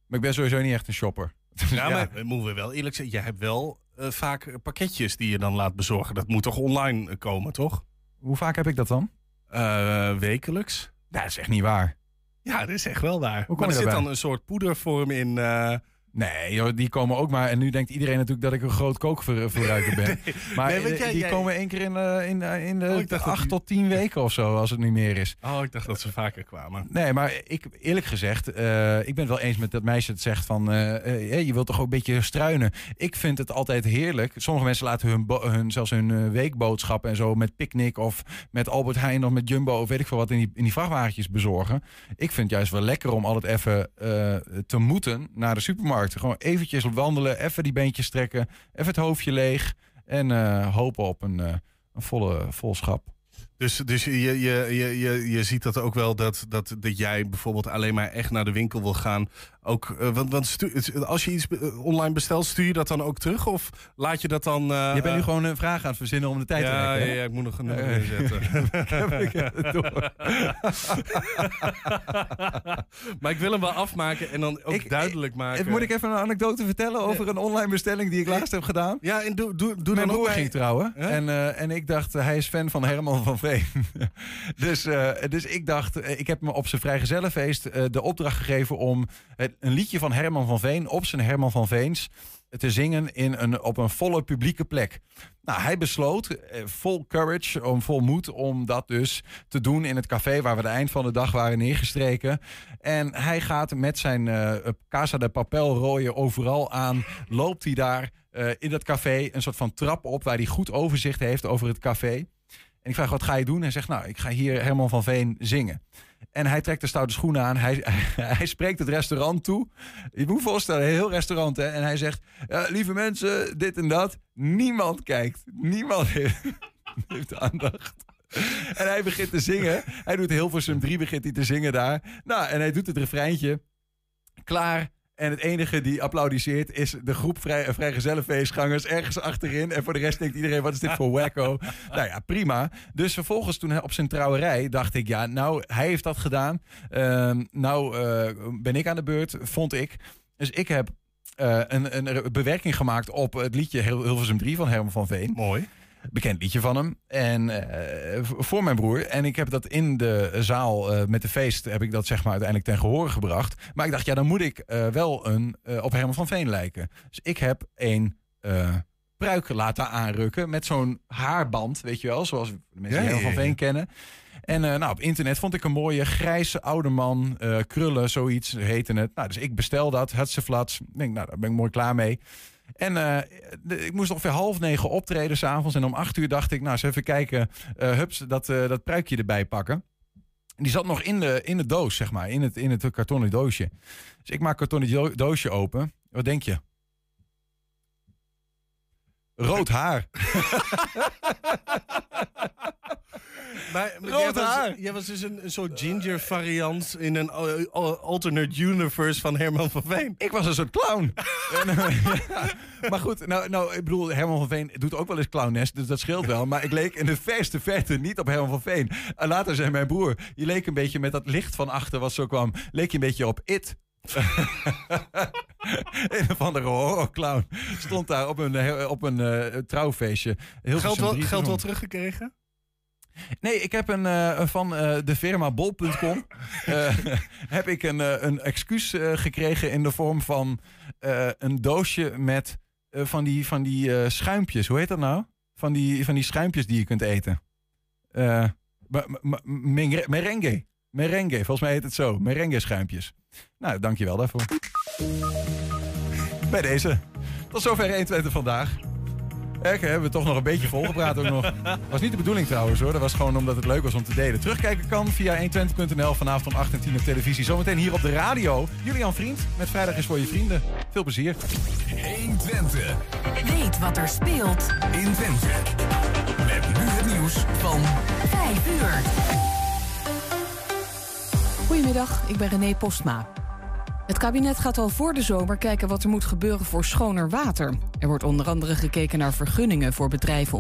Maar ik ben sowieso niet echt een shopper. Ja, maar we moeten wel eerlijk zeggen, jij hebt wel eh, vaak pakketjes die je dan laat bezorgen. Dat moet toch online eh, komen, toch? Hoe vaak heb ik dat dan? Eh, wekelijks. Dat is echt niet waar. Ja, dat is echt wel waar. maar er zit daarbij? dan een soort poedervorm in. eh, Nee, joh, die komen ook maar. En nu denkt iedereen natuurlijk dat ik een groot kookverruiker ben. Maar Nee, eh, jij- die jij- komen één keer in, eh, in, eh, in de Oh, ik dacht dat acht die- tot tien weken of zo, als het niet meer is. Oh, ik dacht dat ze vaker kwamen. Nee, maar ik, eerlijk gezegd, ik ben het wel eens met dat meisje dat zegt van, je wilt toch ook een beetje struinen. Ik vind het altijd heerlijk. Sommige mensen laten hun, hun zelfs hun weekboodschappen en zo met Picnic of met Albert Heijn of met Jumbo of weet ik veel wat in die, in die vrachtwagentjes bezorgen. Ik vind het juist wel lekker om altijd even te moeten naar de supermarkt. Gewoon eventjes wandelen, even die beentjes strekken, even het hoofdje leeg en eh, hopen op een, eh, een volle vol schap. Dus, dus je, je, je, je, je ziet dat ook wel dat, dat, dat jij bijvoorbeeld alleen maar echt naar de winkel wil gaan. Ook, eh, want want stu- als je iets be- online bestelt, stuur je dat dan ook terug? Of laat je dat dan. eh, je bent nu eh, gewoon een vraag aan het verzinnen om de tijd te rekken. ja, ja, ik moet nog een nummer Eh, inzetten. maar ik wil hem wel afmaken en dan ook duidelijk maken. Moet ik even een anekdote vertellen over een online bestelling die ik laatst heb gedaan? Ja, en doe, doe, doe Mijn dan ook broer ging trouwen. En, eh, en ik dacht, eh, hij is fan van Herman van Veen. dus, eh, dus ik dacht, eh, ik heb me op zijn vrijgezellenfeest eh, de opdracht gegeven om een liedje van Herman van Veen op zijn Herman van Veens te zingen in een, op een volle publieke plek. Nou, hij besloot, eh, vol courage, om vol moed, om dat dus te doen in het café waar we de eind van de dag waren neergestreken. En hij gaat met zijn eh, Casa de Papel rooien overal aan, loopt hij daar eh, in dat café een soort van trap op waar hij goed overzicht heeft over het café. En ik vraag, wat ga je doen? Hij zegt, nou, ik ga hier Herman van Veen zingen. En hij trekt de stoute schoenen aan. Hij, hij spreekt het restaurant toe. Je moet voorstellen, heel restaurant. Hè? En hij zegt, "Ja, lieve mensen, dit en dat. Niemand kijkt. Niemand heeft, heeft aandacht. En hij begint te zingen. Hij doet Hilversum 3, begint hij te zingen daar. Nou, en hij doet het refreintje. Klaar. En het enige die applaudisseert is de groep vrij, vrijgezellenfeestgangers ergens achterin. En voor de rest denkt iedereen, wat is dit voor wacko? nou ja, prima. Dus vervolgens toen hij op zijn trouwerij dacht ik, ja, nou, hij heeft dat gedaan. Ehm, nou eh, ben ik aan de beurt, vond ik. Dus ik heb eh, een, een bewerking gemaakt op het liedje Hil- Hilversum 3 van Herman van Veen. Mooi. Bekend liedje van hem. En eh, voor mijn broer. En ik heb dat in de zaal eh, met de feest heb ik dat zeg maar uiteindelijk ten gehore gebracht. Maar ik dacht, ja, dan moet ik eh, wel een op Herman van Veen lijken. Dus ik heb een pruik laten aanrukken met zo'n haarband, weet je wel, zoals de mensen Ja, die Herman van Veen kennen. En nou, op internet vond ik een mooie grijze oude man, krullen, zoiets heette het. Nou, dus ik bestel dat, flats. Ik denk, nou, daar ben ik mooi klaar mee. En eh, de- ik moest ongeveer half negen optreden s'avonds. En om acht uur dacht ik, nou, eens even kijken, eh hups, dat, eh, dat pruikje erbij pakken. En Die zat nog in de, in de doos, zeg maar, in het, in het kartonnen doosje. Dus ik maak het kartonnen do- doosje open. Wat denk je? Rood haar. Maar, maar Rood jij, was, haar. jij was dus een, een soort ginger variant in een al- al- alternate universe van Herman van Veen. Ik was een soort clown. Eh, ja. Maar goed, nou, nou, ik bedoel, Herman van Veen doet ook wel eens clownes, dus dat scheelt wel. Maar ik leek in de verste verte niet op Herman van Veen. En later zei mijn broer, je leek een beetje met dat licht van achter wat zo kwam, leek je een beetje op It. een of andere horrorclown stond daar op een, eh, op een eh, trouwfeestje. Heel Geld wel, geld wel teruggekregen? Nee, ik heb een, eh, van eh, de firma bol.com eh, heb ik een, een excuus gekregen in de vorm van een doosje met van die, van die schuimpjes. Hoe heet dat nou? Van die, van die schuimpjes die je kunt eten. Merengue. Merengue, volgens mij heet het zo. Merengue schuimpjes. Nou, dankjewel daarvoor. Bij deze. Tot zover 120 vandaag. Kijk, hebben we toch nog een beetje volgepraat ook nog. Was niet de bedoeling trouwens hoor. Dat was gewoon omdat het leuk was om te delen. Terugkijken kan via 120.nl vanavond om 8 en 10 op televisie. Zometeen hier op de radio. Julian Vriend met Vrijdag is voor je vrienden. Veel plezier. 120. Weet wat er speelt in Twente. Met nu het nieuws van 5 uur. Goedemiddag, ik ben René Postma. Het kabinet gaat al voor de zomer kijken wat er moet gebeuren voor schoner water. Er wordt onder andere gekeken naar vergunningen voor bedrijven